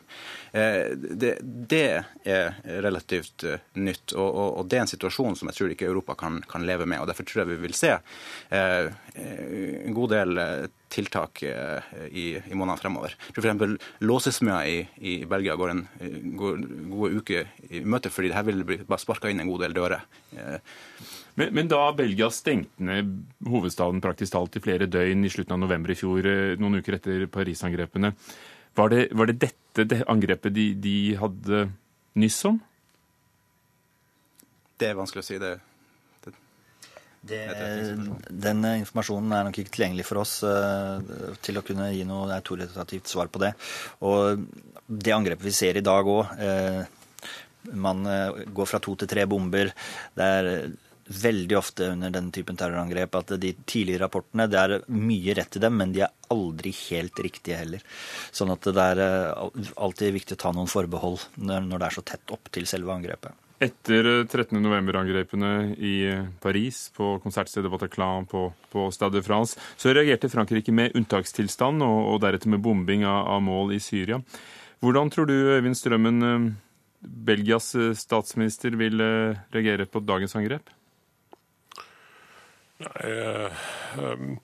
Eh, det, det er relativt eh, nytt, og, og, og, det er en situasjon som jeg tror ikke Europa kan, kan leve med. og Derfor tror jeg vi vil se eh, en god del tiltak i, i månedene fremover. F.eks. låsesmeder i, i, Belgia går en går, gode uke i møte, fordi her vil det bli sparka inn en god del dører. Men, men, da Belgia stengte ned hovedstaden praktisk talt i flere døgn i slutten av november i fjor, noen uker etter Paris-angrepene, var det, var det dette det angrepet de, de hadde nyss om? Det er vanskelig å si. det. Det, den informasjonen er nok ikke tilgjengelig for oss uh, til å kunne gi noe autoritativt svar på det. Og det angrepet vi ser i dag òg, uh, eh, man uh, går fra to til tre bomber. Det er veldig ofte under denne typen terrorangrep at de tidlige rapportene det er mye rett i dem, men de er aldri helt riktige heller. Sånn at det er eh, alltid viktig å ta noen forbehold når det er så tett opp til selve angrepet. Etter 13.11-angrepene eh, i Paris, på konsertstedet Bataclan, på, på Stade France, så reagerte Frankrike med unntakstilstand og, og deretter med bombing av, av, mål i Syria. Hvordan tror du, Øyvind Strømmen, eh, Belgias statsminister vil reagere på dagens angrep? Nei, um,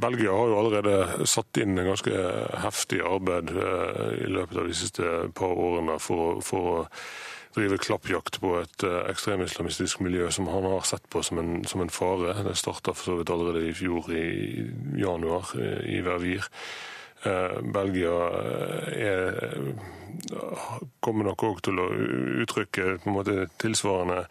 Belgia har jo allerede satt inn en ganske heftig arbeid uh, i løpet av de siste par årene for, for å drive klappjakt på et ekstremislamistisk miljø som han har sett på som en, som en fare. Det starta for så vidt allerede i fjor i januar i Vervir. Belgia er, kommer nok òg til å uttrykke på en måte tilsvarende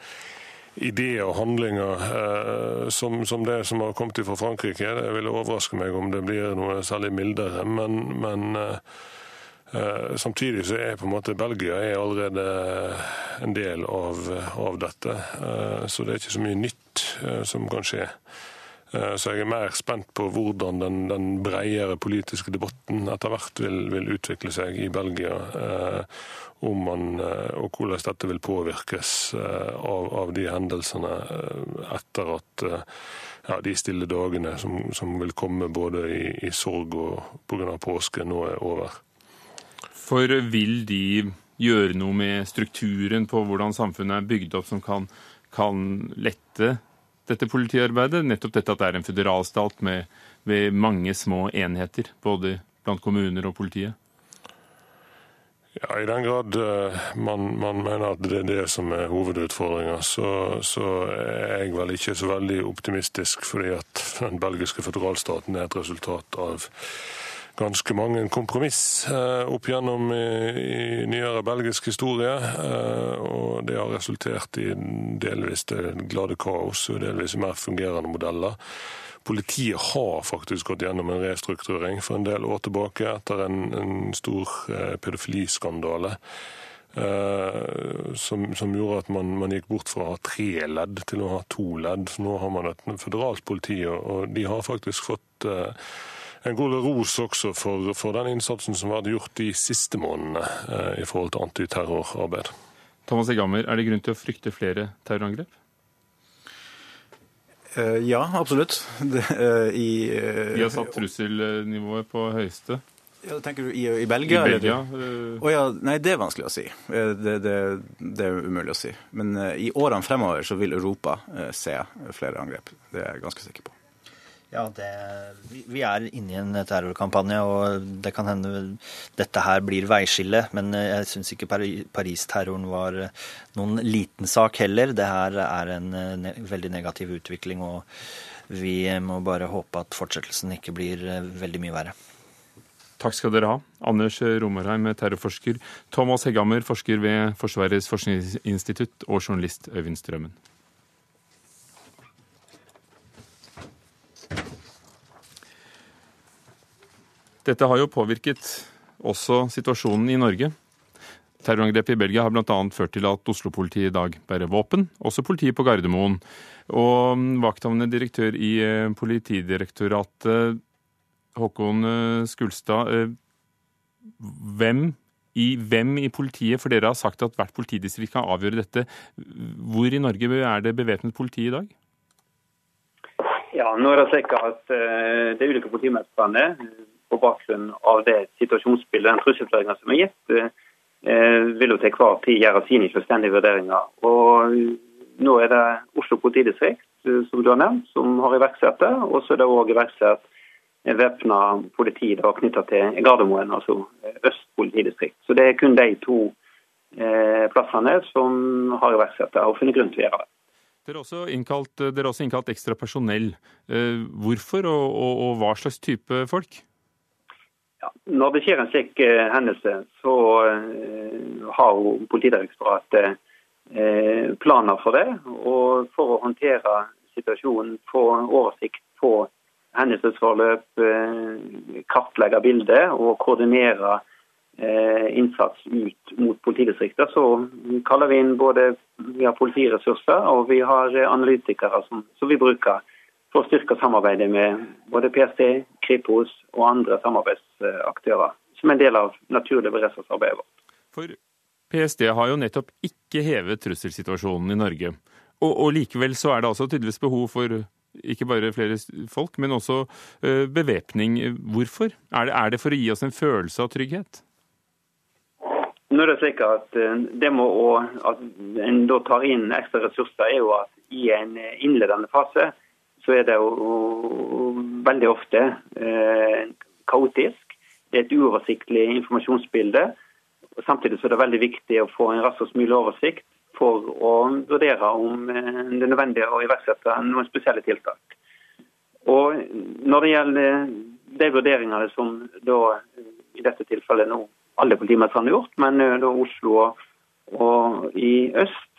ideer og handlinger eh, som, som, det som har kommet fra Frankrike. Det ville overraske meg om det blir noe særlig mildere. Men, men eh, eh samtidig så er på en måte Belgia er allerede en del av, av dette. Så det er ikke så mye nytt som kan skje. Eh, så jeg er mer spent på hvordan den, den bredere politiske debatten etter hvert vil, vil utvikle seg i Belgia om man, eh, og hvordan dette vil påvirkes eh, av, av de hendelsene eh, etter at ja, de stille dagene som, som, vil komme både i, i sorg og pga. påske, nå er over. For vil de gjøre noe med strukturen på hvordan samfunnet er bygd opp, som kan, kan lette dette politiarbeidet? Nettopp dette at det er en føderalstat med, med mange små enheter, både blant kommuner og politiet? Ja, I den grad eh, man, man, mener at det er det som er hovedutfordringa, så, så, er jeg vel ikke så veldig optimistisk. Fordi at den belgiske føderalstaten er et resultat av ganske mange kompromiss eh, opp gjennom i, i nyere belgisk historie. Eh, og det har resultert i delvis det glade kaos og delvis mer fungerende modeller. Politiet har faktisk gått gjennom en restrukturering for en del år tilbake etter en, en stor eh, pedofiliskandale. Uh, som, som, gjorde at man, man, gikk bort fra å ha tre ledd til å ha to ledd. Nå har man et føderalt politi, og de har faktisk fått eh, en god ros også for, for, den innsatsen som har vært gjort de siste månedene eh, i forhold til antiterrorarbeid. Thomas Egammer, er det grunn til å frykte flere terrorangrep? Ja, absolutt. Det, i, Vi har satt trusselnivået på høyeste. Ja, tenker du i, i Belgia? I Belgia. Oh, ja, nei, det er vanskelig å si. Det, det, det er umulig å si. Men uh, i årene fremover så vil Europa uh, se flere angrep. Det er jeg ganske sikker på. Ja, det, vi er inne i en terrorkampanje, og det kan hende dette her blir veiskille. Men eh, jeg syns ikke Paris-terroren var noen liten sak heller. Det her er en ne veldig negativ utvikling, og vi må bare håpe at fortsettelsen ikke blir veldig mye verre. Takk skal dere ha. Anders Romerheim, terrorforsker. Thomas Hegghammer, forsker ved Forsvarets forskningsinstitutt. Og journalist Øyvind Strømmen. Dette har jo påvirket også situasjonen i Norge. Terrorangrepet i Belgia har bl.a. ført til at Oslo-politiet i dag bærer våpen, også politiet på Gardermoen. Og vakthavende direktør i eh, Politidirektoratet Håkon eh, Skulstad, eh, hvem i, hvem i politiet, for dere har sagt at hvert politidistrikt kan avgjøre dette. Hvor i Norge er det bevæpnet politi i dag? Ja, nå er det slik at uh, De ulike politimestrene på bakgrunn av det situasjonsbildet, den trusselvurderinga som er gitt, uh, vil jo til hver tid gjøre sine selvstendige vurderinger. Og Nå er det Oslo politidistrikt som du har nevnt, som har iverksatt det. Og så er det òg iverksatt væpna politi knytta til Gardermoen, altså eh, Øst politidistrikt. Så det er kun de to eh, plassene som har iverksatt det og funnet grunn til å gjøre det. Dere har også innkalt, innkalt ekstra personell. Eh, hvorfor, og, og, og, hva slags type folk? Ja, når det skjer en slik uh, hendelse, så uh, har jo Politidirektoratet uh, planer for det. Og for å håndtere situasjonen, få oversikt på hendelsesforløp, kartlegge bildet og koordinere innsats ut mot politidistrikter, så kaller vi inn både vi har politiressurser og vi har analytikere som, som vi bruker for å styrke samarbeidet med både PST, Kripos og andre samarbeidsaktører, som en del av naturlig beredskapsarbeidet vårt. For PST har jo nettopp ikke hevet trusselsituasjonen i Norge. Og, og likevel så er det altså tydeligvis behov for ikke bare flere folk, men også uh, bevæpning. Hvorfor? Er det, er det, for å gi oss en følelse av trygghet? Nå er det slik at eh, det må å, at en da tar inn ekstra ressurser, er jo at i en innledende fase så er det jo veldig ofte eh, kaotisk. Det er et uoversiktlig informasjonsbilde. Samtidig så er det veldig viktig å få en raskest mulig oversikt for å vurdere om eh, det er nødvendig å iverksette noen spesielle tiltak. Og Når det gjelder de vurderingene som da, i dette tilfellet nå alle politimestrene har gjort, men eh, da Oslo og, og i øst,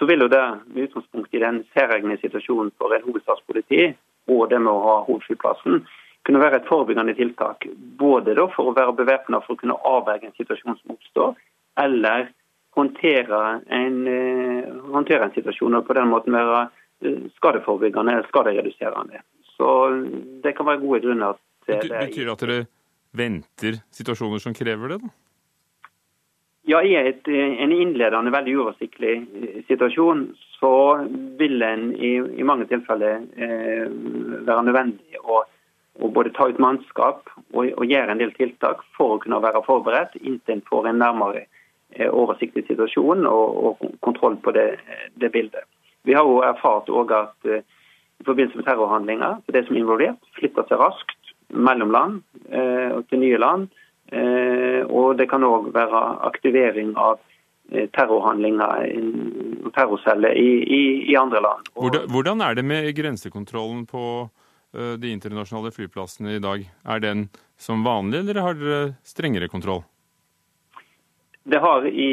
så vil jo det med utgangspunkt i den særegne situasjonen for en hovedstadspoliti og det med å ha hovedflyplassen, kunne være et forebyggende tiltak. Både for å være bevæpna for å kunne avverge en situasjon som oppstår, eller håndtere en, eh, håndtere en situasjon og på den måten være eh, skadeforebyggende eller skadereduserende. Så det kan være gode grunner til det. Betyr det at dere venter situasjoner som krever det? da? Ja, I et, en innledende, veldig uoversiktlig eh, situasjon så vil en i, i mange tilfeller eh, være nødvendig å, å, både ta ut mannskap og, og, gjøre en del tiltak for å kunne være forberedt inntil en får en nærmere Eh, oversiktlig situasjon og, og kontroll på det, det, bildet. Vi har jo erfart også at eh, i forbindelse med terrorhandlinger, det som er involvert, flytter seg raskt mellom land uh, og til nye land. Uh, og det kan òg være aktivering av terrorhandlinger og terrorceller i, i, i, andre land. Hvordan, hvordan er det med grensekontrollen på de internasjonale flyplassene i dag? Er den som vanlig, eller har dere strengere kontroll? Det har i,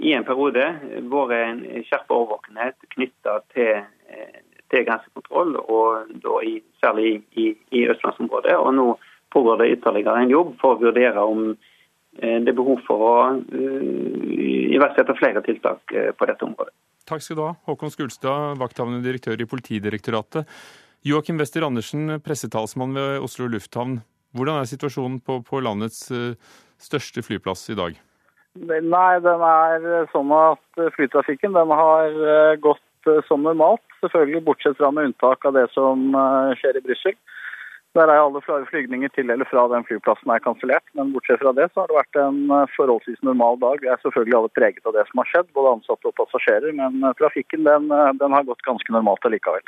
i en periode vært en skjerpa overvåkenhet knytta til, eh, til, grensekontroll, og i, særlig i, i østlandsområdet. Og nå pågår det ytterligere en jobb for å vurdere om eh, det er behov for å uh, iverksette flere tiltak på dette området. Takk skal du ha, Håkon Skulstad, vakthavende direktør i Politidirektoratet. Joakim Wester Andersen, pressetalsmann ved Oslo lufthavn. Hvordan er situasjonen på, på landets største flyplass i dag? Nei, den er sånn at flytrafikken den har eh, gått som normalt. Selvfølgelig bortsett fra med unntak av det som skjer i Brussel. Der er alle flygninger til eller fra den flyplassen er kansellert. Men bortsett fra det så har det vært en eh, forholdsvis normal dag. Vi er selvfølgelig alle preget av det som har skjedd, både ansatte og passasjerer. Men eh, trafikken den, eh, den har gått ganske normalt allikevel.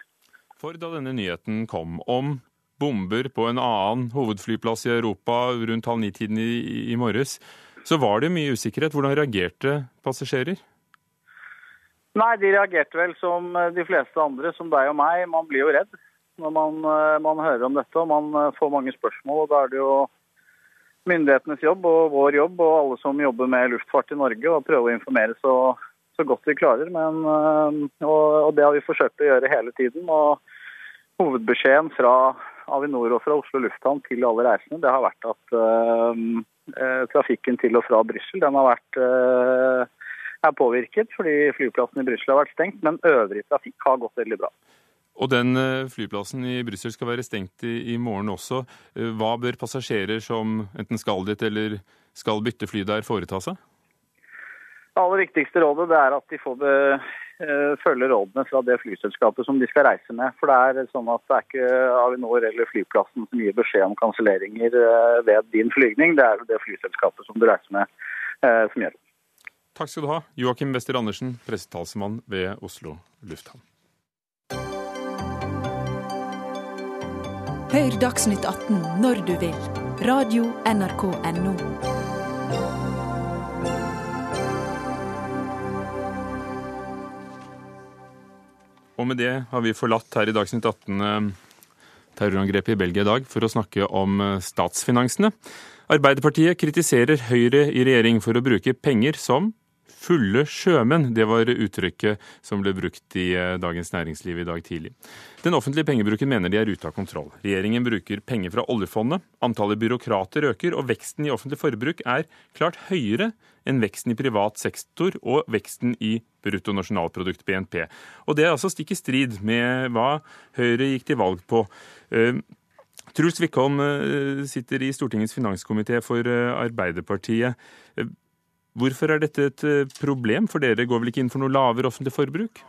For da denne nyheten kom om bomber på en annen hovedflyplass i Europa rundt halv ni-tiden i, i morges, så var det mye usikkerhet. Hvordan reagerte passasjerer? Nei, De reagerte vel som de fleste andre, som deg og meg. Man blir jo redd når man, eh, man, hører om dette og man eh, får mange spørsmål. og Da er det jo myndighetenes jobb og vår jobb og alle som jobber med luftfart i Norge å prøve å informere så, så godt vi klarer. Men, eh, og, og, Det har vi forsøkt å gjøre hele tiden. og Hovedbeskjeden fra Avinor og fra Oslo lufthavn til alle reisende det har vært at uh, trafikken til og fra Brussel uh, er påvirket fordi flyplassen i Brussel har vært stengt, men øvrig trafikk har gått veldig bra. Og den eh, flyplassen i Brussel skal være stengt i, i, morgen også. Eh, hva bør passasjerer som enten skal dit eller skal bytte fly der, foreta seg? Det aller viktigste rådet er at de får be, uh, følge rådene fra det flyselskapet som de skal reise med. For det er sånn at det er ikke Avinor eller flyplassen som gir beskjed om kanselleringer uh, ved din flygning. Det er det flyselskapet som du reiser med, uh, som gjør det. Takk skal du ha, Joakim Wester Andersen, pressetalsmann ved Oslo lufthavn. Hør Dagsnytt 18 når du vil. Radio NRK Radio.nrk.no. Og med det har vi forlatt her i Dagsnytt 18 eh, terrorangrepet i Belgia i dag for å snakke om eh, statsfinansene. Arbeiderpartiet kritiserer Høyre i regjering for å bruke penger som fulle sjømenn. Det var uttrykket som ble brukt i eh, Dagens Næringsliv i dag tidlig. Den offentlige pengebruken mener de er ute av kontroll. Regjeringen bruker penger fra oljefondet, antallet byråkrater øker, og veksten i offentlig forbruk er klart høyere enn veksten i privat sektor og veksten i bruttonasjonalprodukt, BNP. Og det er altså stikk i strid med hva Høyre gikk til valg på. Eh, Truls Wickholm eh, sitter i Stortingets finanskomité for Arbeiderpartiet. Hvorfor er dette et eh, problem, for dere går vel ikke inn for noe lavere offentlig forbruk?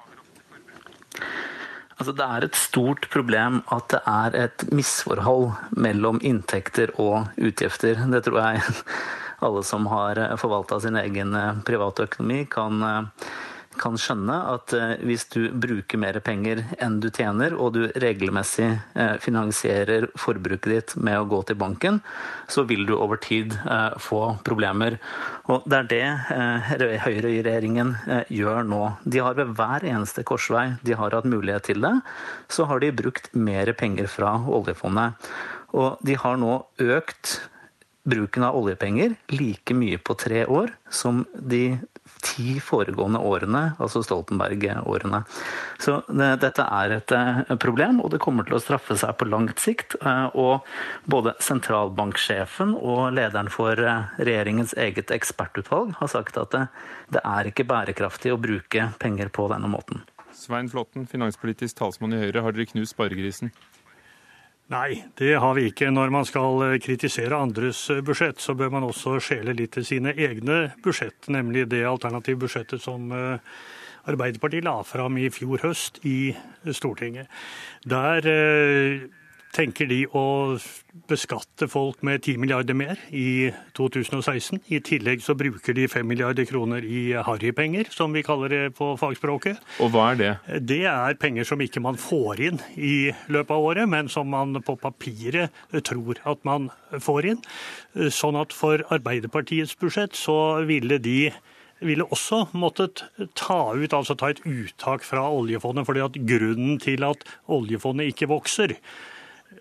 Altså, det er et stort problem at det er et misforhold mellom inntekter og utgifter. Det tror jeg alle som har forvalta sin egen eh, private økonomi, kan eh, kan skjønne at eh, hvis du bruker mer penger enn du tjener, og du regelmessig eh, finansierer forbruket ditt med å gå til banken, så vil du over tid eh, få problemer. Og det er det Høyre i regjeringen gjør nå. De har ved hver eneste korsvei de har hatt mulighet til det, så har de brukt mer penger fra oljefondet. Og de har nå økt bruken av oljepenger like mye på tre år som de ti foregående årene, altså Stoltenberg-årene. Så det, dette er et uh, problem, og det kommer til å straffe seg på langt sikt. Uh, og både sentralbanksjefen og lederen for uh, regjeringens eget ekspertutvalg har sagt at det er ikke bærekraftig å bruke penger på denne måten. Svein Flåtten, finanspolitisk talsmann i Høyre. Har dere knust sparegrisen? Nei, det har vi ikke. Når man skal eh, kritisere andres eh, budsjett, så bør man også skjele litt til sine egne budsjett, nemlig det alternative budsjettet som eh, Arbeiderpartiet la fram i fjor høst i Stortinget. Der tenker de å beskatte folk med 10 milliarder mer i 2016. I tillegg så bruker de 5 milliarder kroner i harrypenger, som vi kaller det på fagspråket. Og hva er det? Det er penger som ikke man får inn i løpet av året, men som man på papiret tror at man får inn. Sånn at for Arbeiderpartiets budsjett så ville de ville også måttet ta ut, altså ta et uttak fra oljefondet. fordi at grunnen til at oljefondet ikke vokser,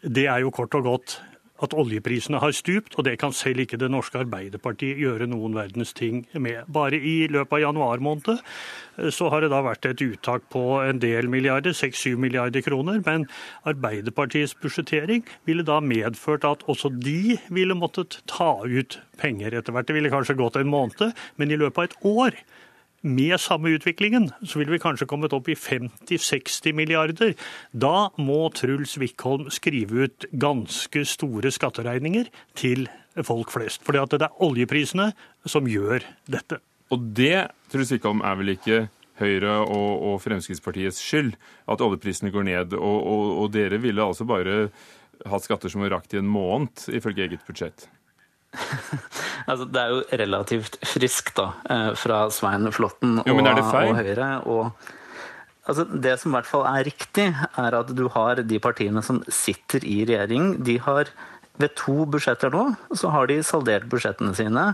det er jo kort og godt at oljeprisene har stupt, og det kan selv ikke det norske Arbeiderpartiet gjøre noen verdens ting med. Bare i løpet av januar måned eh, så har det da vært et uttak på en del milliarder, 6-7 milliarder kroner, men Arbeiderpartiets budsjettering ville da medført at også de ville måttet ta ut penger etter hvert. Det ville kanskje gått en måned, men i løpet av et år med samme utviklingen så ville vi kanskje kommet opp i 50-60 milliarder. Da må Truls Wickholm skrive ut ganske store skatteregninger til folk flest. For det er oljeprisene som gjør dette. Og det Truls Wickholm, er vel ikke Høyre og, og Fremskrittspartiets skyld at oljeprisene går ned. Og, og, og dere ville altså bare hatt skatter som var rakt i en måned, ifølge eget budsjett. altså, det er jo relativt friskt da, eh, fra Svein Flåtten og, og Høyre. og Altså, det som i hvert fall er riktig, er at du har de partiene som sitter i regjering. De har ved to budsjetter nå så har de saldert budsjettene sine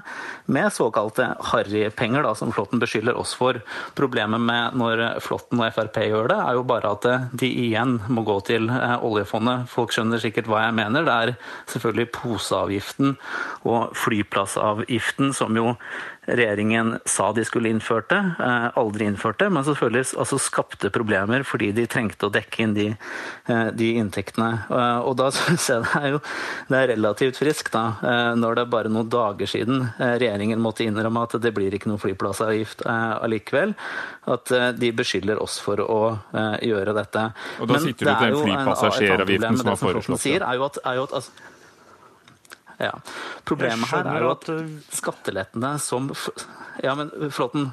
med såkalte harrypenger, som Flåtten beskylder oss for. Problemet med når Flåtten og Frp gjør det, er jo bare at de igjen må gå til eh, oljefondet. Folk skjønner sikkert hva jeg mener. Det er selvfølgelig poseavgiften og flyplassavgiften som jo regjeringen sa de skulle innført det, aldri aldri innførte, men selvfølgelig altså skapte problemer fordi de trengte å dekke inn de, eh, de inntektene. Eh, og da syns jeg det er jo det er relativt friskt, da, når det er bare noen dager siden regjeringen måtte innrømme at det blir ikke noen flyplassavgift allikevel, at de beskylder oss for å gjøre dette. Og da sitter du til den flypassasjeravgiften som har foreslått det. Er jo at, er jo at altså, ja. Problemet her er jo at skattelettene som ja, men Flåtten,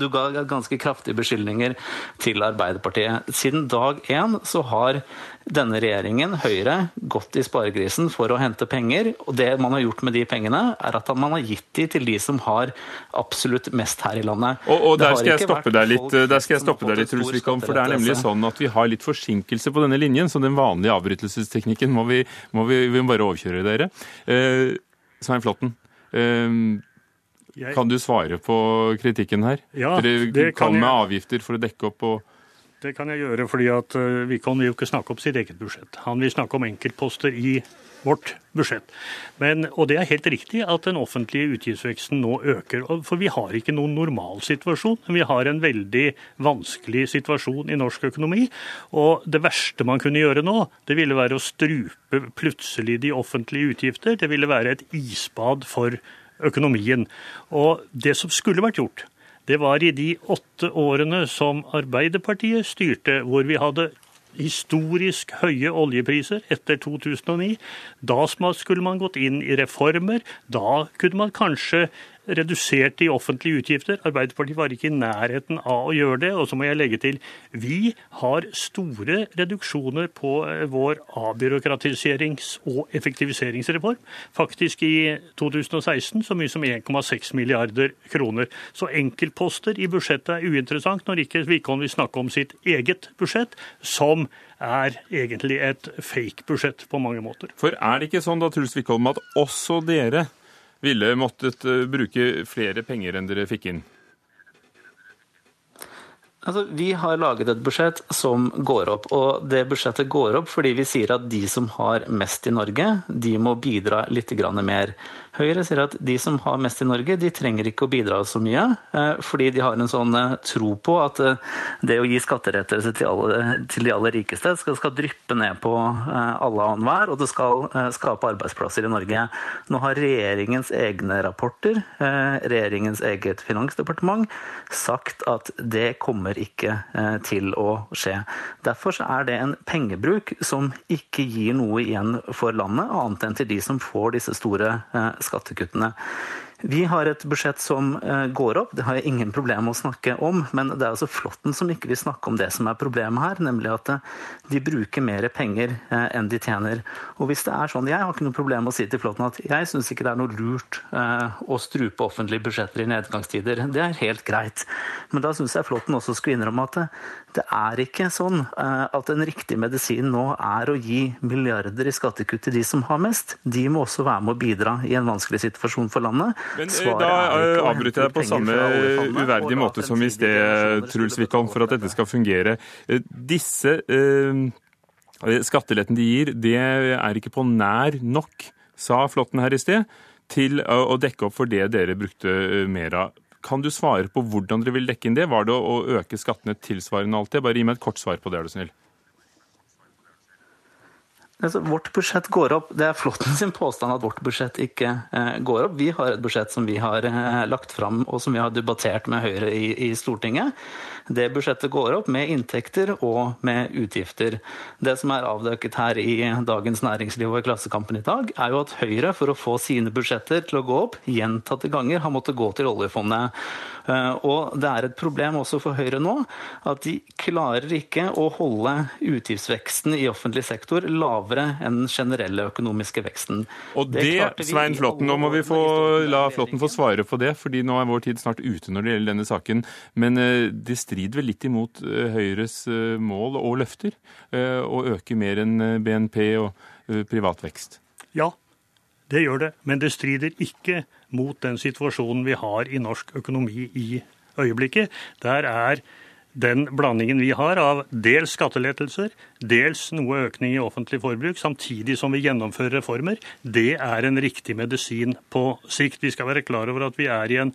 du ga ganske kraftige beskyldninger til Arbeiderpartiet. Siden dag én så har denne regjeringen, Høyre, gått i sparegrisen for å hente penger. Og det man har gjort med de pengene, er at man har gitt de til de som har absolutt mest her i landet. Og, og der, skal jeg stoppe deg litt, der skal jeg stoppe deg litt, Truls Wickholm, for det er nemlig sånn at vi har litt forsinkelse på denne linjen, så den vanlige avbrytelsesteknikken må vi, må vi, vi må bare overkjøre dere. Eh, Svein Flåtten. Eh, jeg... Kan du svare på kritikken her? Ja, Dere kom med jeg... avgifter for å dekke opp og Det kan jeg gjøre, fordi at uh, Wickholm vil jo ikke snakke om sitt eget budsjett. Han vil snakke om enkeltposter i vårt budsjett. Men, og det er helt riktig at den offentlige utgiftsveksten nå øker. For vi har ikke noen normalsituasjon. Vi har en veldig vanskelig situasjon i norsk økonomi. Og det verste man kunne gjøre nå, det ville være å strupe plutselig de offentlige utgifter. Det ville være et isbad for økonomien. Og det som skulle vært gjort, det var i de åtte årene som Arbeiderpartiet styrte, hvor vi hadde historisk høye oljepriser etter 2009. Da skulle man gått inn i reformer. Da kunne man kanskje redusert de offentlige utgifter. Arbeiderpartiet var ikke i nærheten av å gjøre det. Og så må jeg legge til vi har store reduksjoner på eh, vår avbyråkratiserings- og effektiviseringsreform. Faktisk i 2016 så mye som 1,6 milliarder kroner. Så enkeltposter i budsjettet er uinteressant når ikke Wickholm vil snakke om sitt eget budsjett, som er egentlig et fake budsjett på mange måter. For er det ikke sånn da, Truls Wickholm, at også dere ville måttet eh, bruke flere penger enn dere fikk inn? Altså, Vi har laget et budsjett som går opp, og det budsjettet går opp fordi vi sier at de som har mest i Norge, de må bidra litt mer. Høyre sier at de som har mest i Norge, de trenger ikke å bidra så mye, eh, fordi de har en sånn eh, tro på at eh, det å gi skatterettelse til, til, de aller rikeste skal, skal dryppe ned på alle og enhver, og det skal skape arbeidsplasser i Norge. Nå har regjeringens egne rapporter, regjeringens eget finansdepartement, sagt at det kommer ikke til å skje. Derfor er det en pengebruk som ikke gir noe igjen for landet, annet enn til de som får disse store skattekuttene. Vi har et budsjett som eh, går opp, det har jeg ingen problem med å snakke om. Men det er altså Flåtten som ikke vil snakke om det som er problemet her, nemlig at eh, de bruker mer penger eh, enn de tjener. Og hvis det er sånn, Jeg har ikke noe problem med å si til Flåtten at jeg syns ikke det er noe lurt å strupe offentlige budsjetter i nedgangstider. Det er helt greit. Men da syns jeg Flåtten også skulle innrømme at det er ikke sånn at en riktig medisin nå er å gi milliarder i skattekutt til de som har mest. De må også være med å bidra i en vanskelig situasjon for landet. Men Svaret Da eh, avbryter jeg på samme uverdige måte som i sted, Truls Wickholm, for at dette skal fungere. Eh, disse skattelettene de gir, det er ikke på nær nok, sa Flåtten her i sted, til å dekke opp for det dere brukte mer av. Kan du svare på hvordan dere vil dekke inn det? Var det å øke skattene tilsvarende det? Bare gi meg et kort svar på det, er du snill. Altså, vårt budsjett går opp. Det er Flåtten sin påstand at vårt budsjett ikke eh, går opp. Vi har et budsjett som vi har eh, lagt fram og som vi har debattert med Høyre i, i Stortinget. Det budsjettet går opp med inntekter og med utgifter. Det som er avdekket her i Dagens Næringsliv og i Klassekampen i dag, er jo at Høyre, for å få sine budsjetter til å gå opp gjentatte ganger, har måttet gå til oljefondet. Eh, og det er et problem også for Høyre nå at de klarer ikke å holde utgiftsveksten i offentlig sektor lavere enn den generelle økonomiske veksten. Og det, det Svein Flåtten, nå må vi få, la Flåtten få svare på det, fordi nå er vår tid snart ute når det gjelder denne saken. Men eh, det strider vel litt imot eh, Høyres eh, mål og løfter eh, å øke mer enn BNP og privat vekst? Ja, det gjør det. Men det strider ikke mot den situasjonen vi har i norsk økonomi i øyeblikket. Der er den blandingen vi har av dels skattelettelser, dels noe økning i offentlig forbruk, samtidig som vi gjennomfører reformer, det er en riktig medisin på sikt. Vi skal være klar over at vi er i en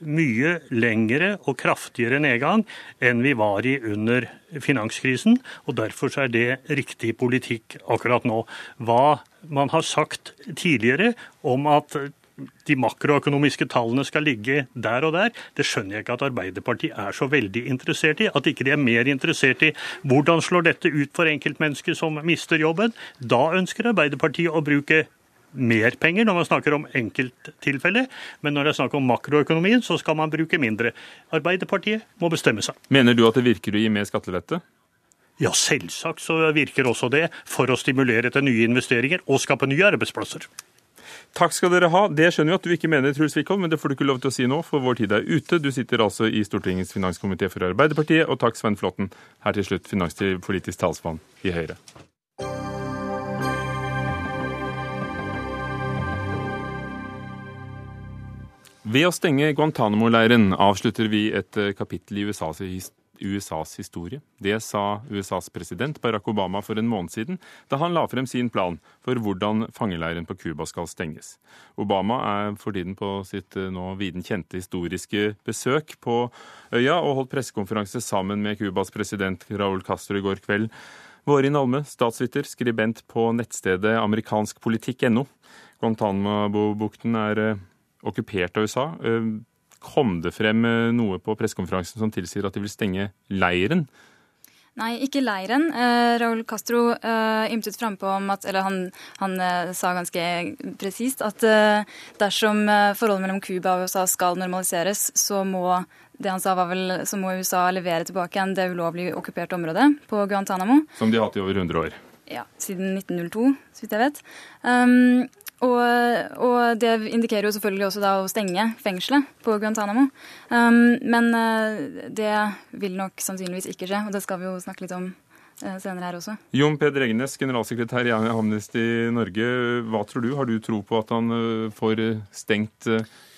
mye lengre og kraftigere nedgang enn vi var i under finanskrisen. og Derfor er det riktig politikk akkurat nå. Hva man har sagt tidligere om at de makroøkonomiske tallene skal ligge der og der, det skjønner jeg ikke at Arbeiderpartiet er så veldig interessert i. At ikke de er mer interessert i hvordan slår dette ut for enkeltmennesker som mister jobben. Da ønsker Arbeiderpartiet å bruke mer penger når man snakker om enkelttilfeller, men når det er snakk om makroøkonomien, så skal man bruke mindre. Arbeiderpartiet må bestemme seg. Mener du at det virker å gi mer skattelette? Ja, selvsagt så virker også det for å stimulere til nye investeringer og skape nye arbeidsplasser. Takk skal dere ha. Det skjønner vi at du ikke mener, Truls Wickholm, men det får du ikke lov til å si nå, for vår tid er ute. Du sitter altså i Stortingets finanskomité for Arbeiderpartiet. Og takk, Svein Flåtten, her til slutt finanspolitisk talsmann i Høyre. Ved å stenge Guantánamo-leiren avslutter vi et eh, kapittel i USAs, USAs, historie. Det sa USAs president Barack Obama for en måned siden, da han la frem sin plan for hvordan fangeleiren på Cuba skal stenges. Obama er for tiden på sitt eh, nå viden kjente historiske besøk på øya, og holdt pressekonferanse sammen med Cubas president Raúl Castro i går kveld. Vårin Alme, statsviter, skribent på nettstedet amerikanskpolitikk.no. Guantánamo-bukten er eh, okkupert av USA. Eh, kom det frem eh, noe på pressekonferansen som tilsier at de vil stenge leiren? Nei, ikke leiren. Eh, Raúl Castro eh, ymtet frampå om at Eller han, han eh, sa ganske presist at eh, dersom eh, forholdet mellom Cuba og USA skal normaliseres, så må det han sa var vel, så må USA levere tilbake igjen det ulovlig okkuperte området på Guantánamo. Som de har hatt i over 100 år. Ja, siden 1902, så vidt jeg vet. Um, og, og, det indikerer jo selvfølgelig også da å stenge fengselet på Guantánamo. Um, men uh, det vil nok sannsynligvis ikke skje, og det skal vi jo snakke litt om uh, senere her også. Jon Peder Egnes, generalsekretær i Amnesty Norge. Hva tror du? Har du tro på at han uh, får stengt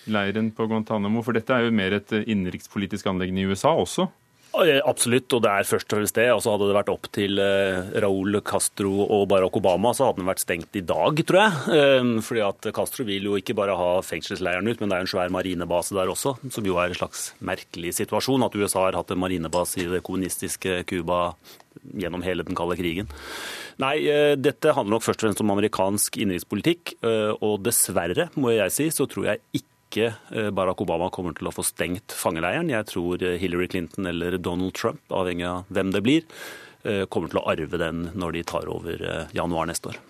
leiren på Guantánamo? For dette er jo mer et innenrikspolitisk anleggende i USA også? Absolutt, og det er først og fremst det. Altså hadde det vært opp til eh, Raúl Castro og Barack Obama, så hadde den vært stengt i dag, tror jeg. Ehm, fordi at Castro vil jo ikke bare ha fengselsleiren ut, men det er en svær marinebase der også. Som jo er en slags merkelig situasjon, at USA har hatt en marinebase i det kommunistiske Cuba gjennom hele den kalde krigen. Nei, eh, dette handler nok først og fremst om amerikansk innenrikspolitikk. Eh, og dessverre, må jeg si, så tror jeg ikke ikke eh, Barack Obama kommer til å få stengt fangeleiren. Jeg tror eh, Hillary Clinton eller Donald Trump, avhengig av hvem det blir, eh, kommer til å arve den når de tar over januar neste år.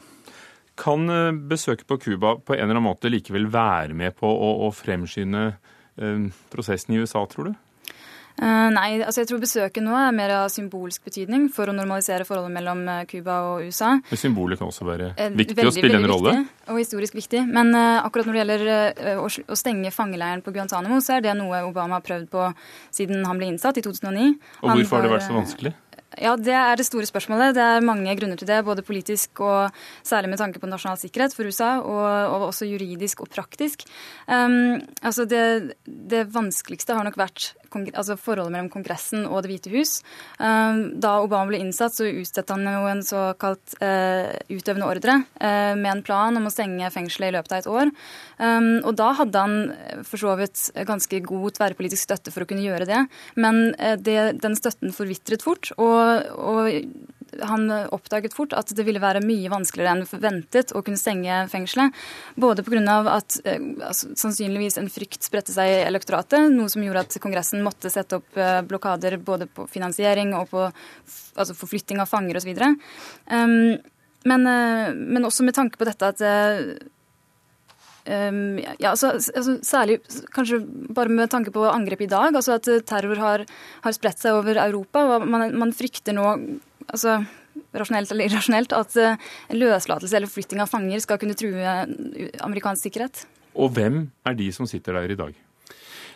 Kan besøket på Cuba på en eller annen måte likevel være med på å, å fremskynde prosessen i USA, tror du? Uh, nei, altså jeg tror besøket nå er mer av symbolsk betydning for å normalisere forholdet mellom eh, Cuba og USA. Men Symbolet kan også være uh, viktig veldig, å spille en rolle? Og historisk viktig. Men akkurat når det gjelder å, stenge fangeleiren på Guantánamo, så er det noe Obama har prøvd på siden han ble innsatt i 2009. Og hvorfor har det vært så vanskelig? Ja, Det er det store spørsmålet. Det er mange grunner til det. Både politisk og særlig med tanke på nasjonal sikkerhet for USA, og, og også juridisk og praktisk. Um, altså det, det, vanskeligste har nok vært altså forholdet mellom Kongressen og Det hvite hus. Um, da Obama ble innsatt, så utstedte han jo en såkalt uh, utøvende ordre uh, med en plan om å stenge fengselet i løpet av et år. Um, og da hadde han for så vidt ganske god tverrpolitisk støtte for å kunne gjøre det. Men det, den støtten forvitret fort. og og han oppdaget fort at det ville være mye vanskeligere enn ventet å kunne stenge fengselet. Både pga. at eh, altså, sannsynligvis en frykt spredte seg i elektoratet, noe som gjorde at Kongressen måtte sette opp eh, blokader både på finansiering og på altså forflytting av fanger osv. Um, men, men også med tanke på dette at Um, ja, altså, altså, særlig kanskje bare med tanke på angrep i dag, altså at terror har, har spredt seg over Europa. og Man, man frykter nå altså, rasjonelt eller irrasjonelt at uh, løslatelse eller flytting av fanger skal kunne true amerikansk sikkerhet. Og hvem er de som sitter der i dag?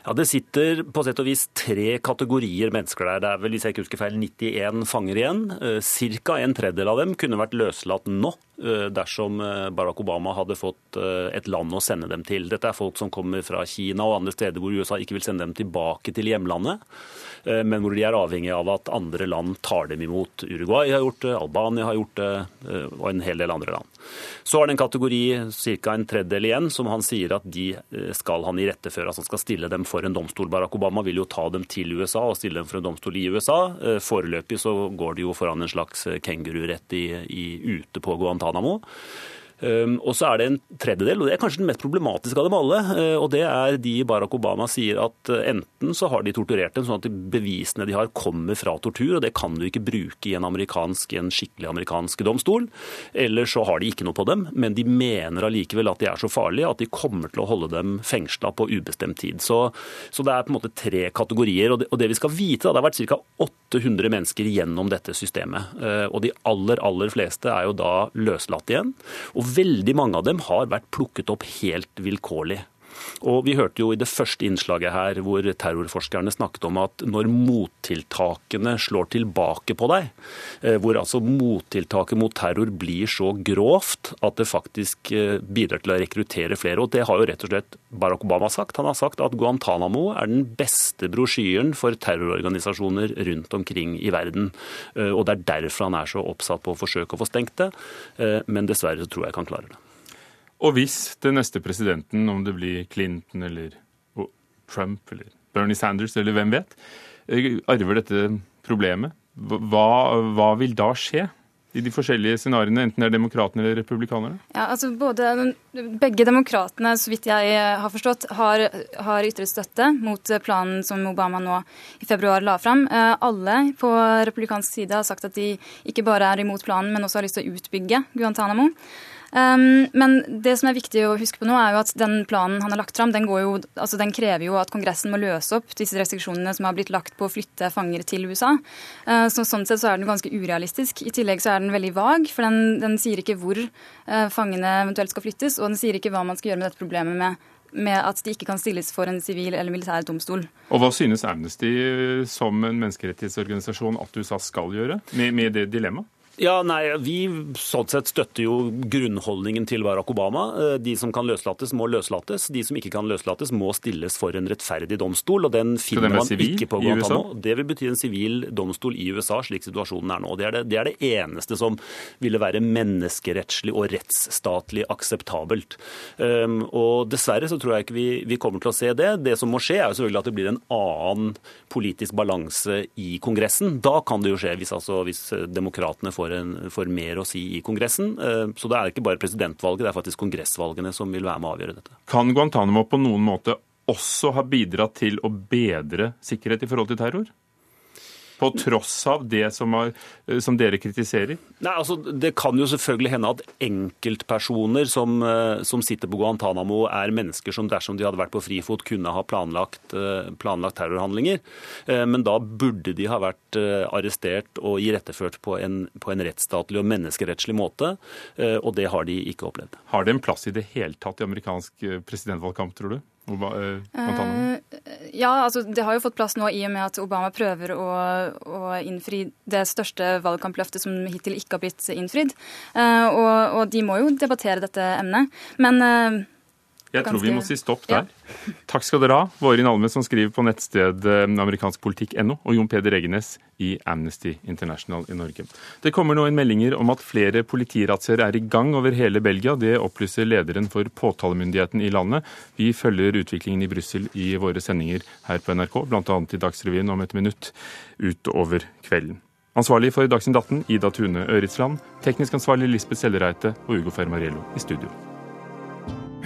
Ja, Det sitter på sett og vis tre kategorier mennesker der. Det er vel hvis jeg ikke husker feil, 91 fanger igjen. Eh, ca. en tredjedel av dem kunne vært løslatt nå Eh, dersom eh, Barack Obama hadde fått eh, et land å sende dem til. Dette er folk som kommer fra Kina og andre steder hvor USA ikke vil sende dem tilbake til hjemlandet, men hvor de er avhengig av at andre land tar dem imot. Uruguay har gjort det, Albania har gjort det, og en hel del andre land. Så har det en kategori, ca. en tredjedel igjen, som han sier at de skal han iretteføre. Altså han skal stille dem for en domstol. Barack Obama vil jo ta dem til USA og stille dem for en domstol i USA. Foreløpig så går det jo foran en slags kengururett i, i, ute på Guantánamo Guantánamo. Ehm, og så er det en tredjedel, og det er kanskje den mest problematiske av dem alle. Eh, og det er de Barack Obama sier at eh, enten så har de torturert dem sånn at de bevisene de har kommer fra tortur, og det kan du ikke bruke i en, amerikansk, en skikkelig amerikansk domstol. Eller så har de ikke noe på dem, men de mener allikevel at de er så farlige at de kommer til å holde dem fengsla på ubestemt tid. Så, så, det er på en måte tre kategorier. Og det, og det vi skal vite, da, det har vært ca. 800 mennesker gjennom dette systemet. Eh, og de aller, aller fleste er jo da løslatt igjen. Og veldig mange av dem har vært plukket opp helt vilkårlig. Og Vi hørte jo i det første innslaget her hvor terrorforskerne snakket om at når mottiltakene slår tilbake på deg, eh, hvor altså mottiltaket mot terror blir så grovt at det faktisk eh, bidrar til å rekruttere flere. Og Det har jo rett og slett Barack Obama sagt. Han har sagt at Guantánamo er den beste brosjyren for terrororganisasjoner rundt omkring i verden. Eh, og Det er derfor han er så oppsatt på å forsøke å få stengt det. Men dessverre så tror jeg ikke han klarer det. Og hvis den neste presidenten, om det blir Clinton eller Trump eller Bernie Sanders eller hvem vet, eh, arver dette problemet, hva, hva vil da skje? i de forskjellige scenarioene, enten det er demokratene eller republikanerne? Ja, altså både, Begge demokratene, så vidt jeg har forstått, har, har ytret støtte mot planen som Obama nå i februar la fram. Eh, alle på republikansk side har sagt at de ikke bare er imot planen, men også har lyst til å utbygge Guantánamo. Um, men det som er viktig å huske på nå, er jo at den planen han har lagt fram, den, jo, altså den krever jo at Kongressen må løse opp disse restriksjonene som har blitt lagt på å flytte fanger til USA. Uh, så Sånn sett så er den ganske urealistisk. I tillegg så er den veldig vag, for den, den sier ikke hvor uh, fangene eventuelt skal flyttes, og den sier ikke hva man skal gjøre med dette problemet med med at de ikke kan stilles for en sivil eller militær domstol. Og Hva synes Amnesty som en menneskerettighetsorganisasjon at USA skal gjøre med, med det dilemmaet? Ja, nei, Vi sånn sett støtter jo grunnholdningen til Barack Obama. Eh, de som kan løslates, må løslates. De som ikke kan løslates, må stilles for en rettferdig domstol. og Den finner man ikke på Guantánamo. Det vil bety en sivil domstol i USA, slik situasjonen er nå. Det er det, det er det, eneste som ville være menneskerettslig og rettsstatlig akseptabelt. Um, og Dessverre så tror jeg ikke vi, vi, kommer til å se det. Det som må skje, er jo selvfølgelig at det blir en annen politisk balanse i Kongressen. Da kan det jo skje, hvis, altså, hvis demokratene får får, en, får, mer å si i Kongressen. Eh, så det er ikke bare presidentvalget, det er faktisk kongressvalgene som vil være med å avgjøre dette. Kan Guantánamo på noen måte også ha bidratt til å bedre sikkerhet i forhold til terror? På tross av det som, har, eh, som, dere kritiserer? Nei, altså, Det kan jo selvfølgelig hende at enkeltpersoner som, eh, som, sitter på Guantánamo, er mennesker som dersom de hadde vært på frifot, kunne ha planlagt, eh, planlagt terrorhandlinger. Men da burde de ha vært arrestert og iretteført på en, på en rettsstatlig og menneskerettslig måte. Og det har de ikke opplevd. Har det en plass i det hele tatt i amerikansk presidentvalgkamp, tror du? Uh, ja, altså Det har jo fått plass nå i og med at Obama prøver å, å innfri det største valgkampløftet som hittil ikke har blitt innfridd. Uh, og, og, de må jo debattere dette emnet. Men jeg tror vi må si stopp der. Ja. Takk skal dere ha, Vårin Alme, som skriver på nettsted eh, amerikanskpolitikk.no, og Jon Peder Egenes i Amnesty International i Norge. Det kommer nå inn meldinger om at flere politirazziaer er i gang over hele Belgia. Det opplyser lederen for påtalemyndigheten i landet. Vi følger utviklingen i Brussel i våre sendinger her på NRK, bl.a. i Dagsrevyen om et minutt utover kvelden. Ansvarlig for Dagsnytt 18 Ida Tune Øritsland. Teknisk ansvarlig Lisbeth Sellereite og Ugo Fermariello i studio.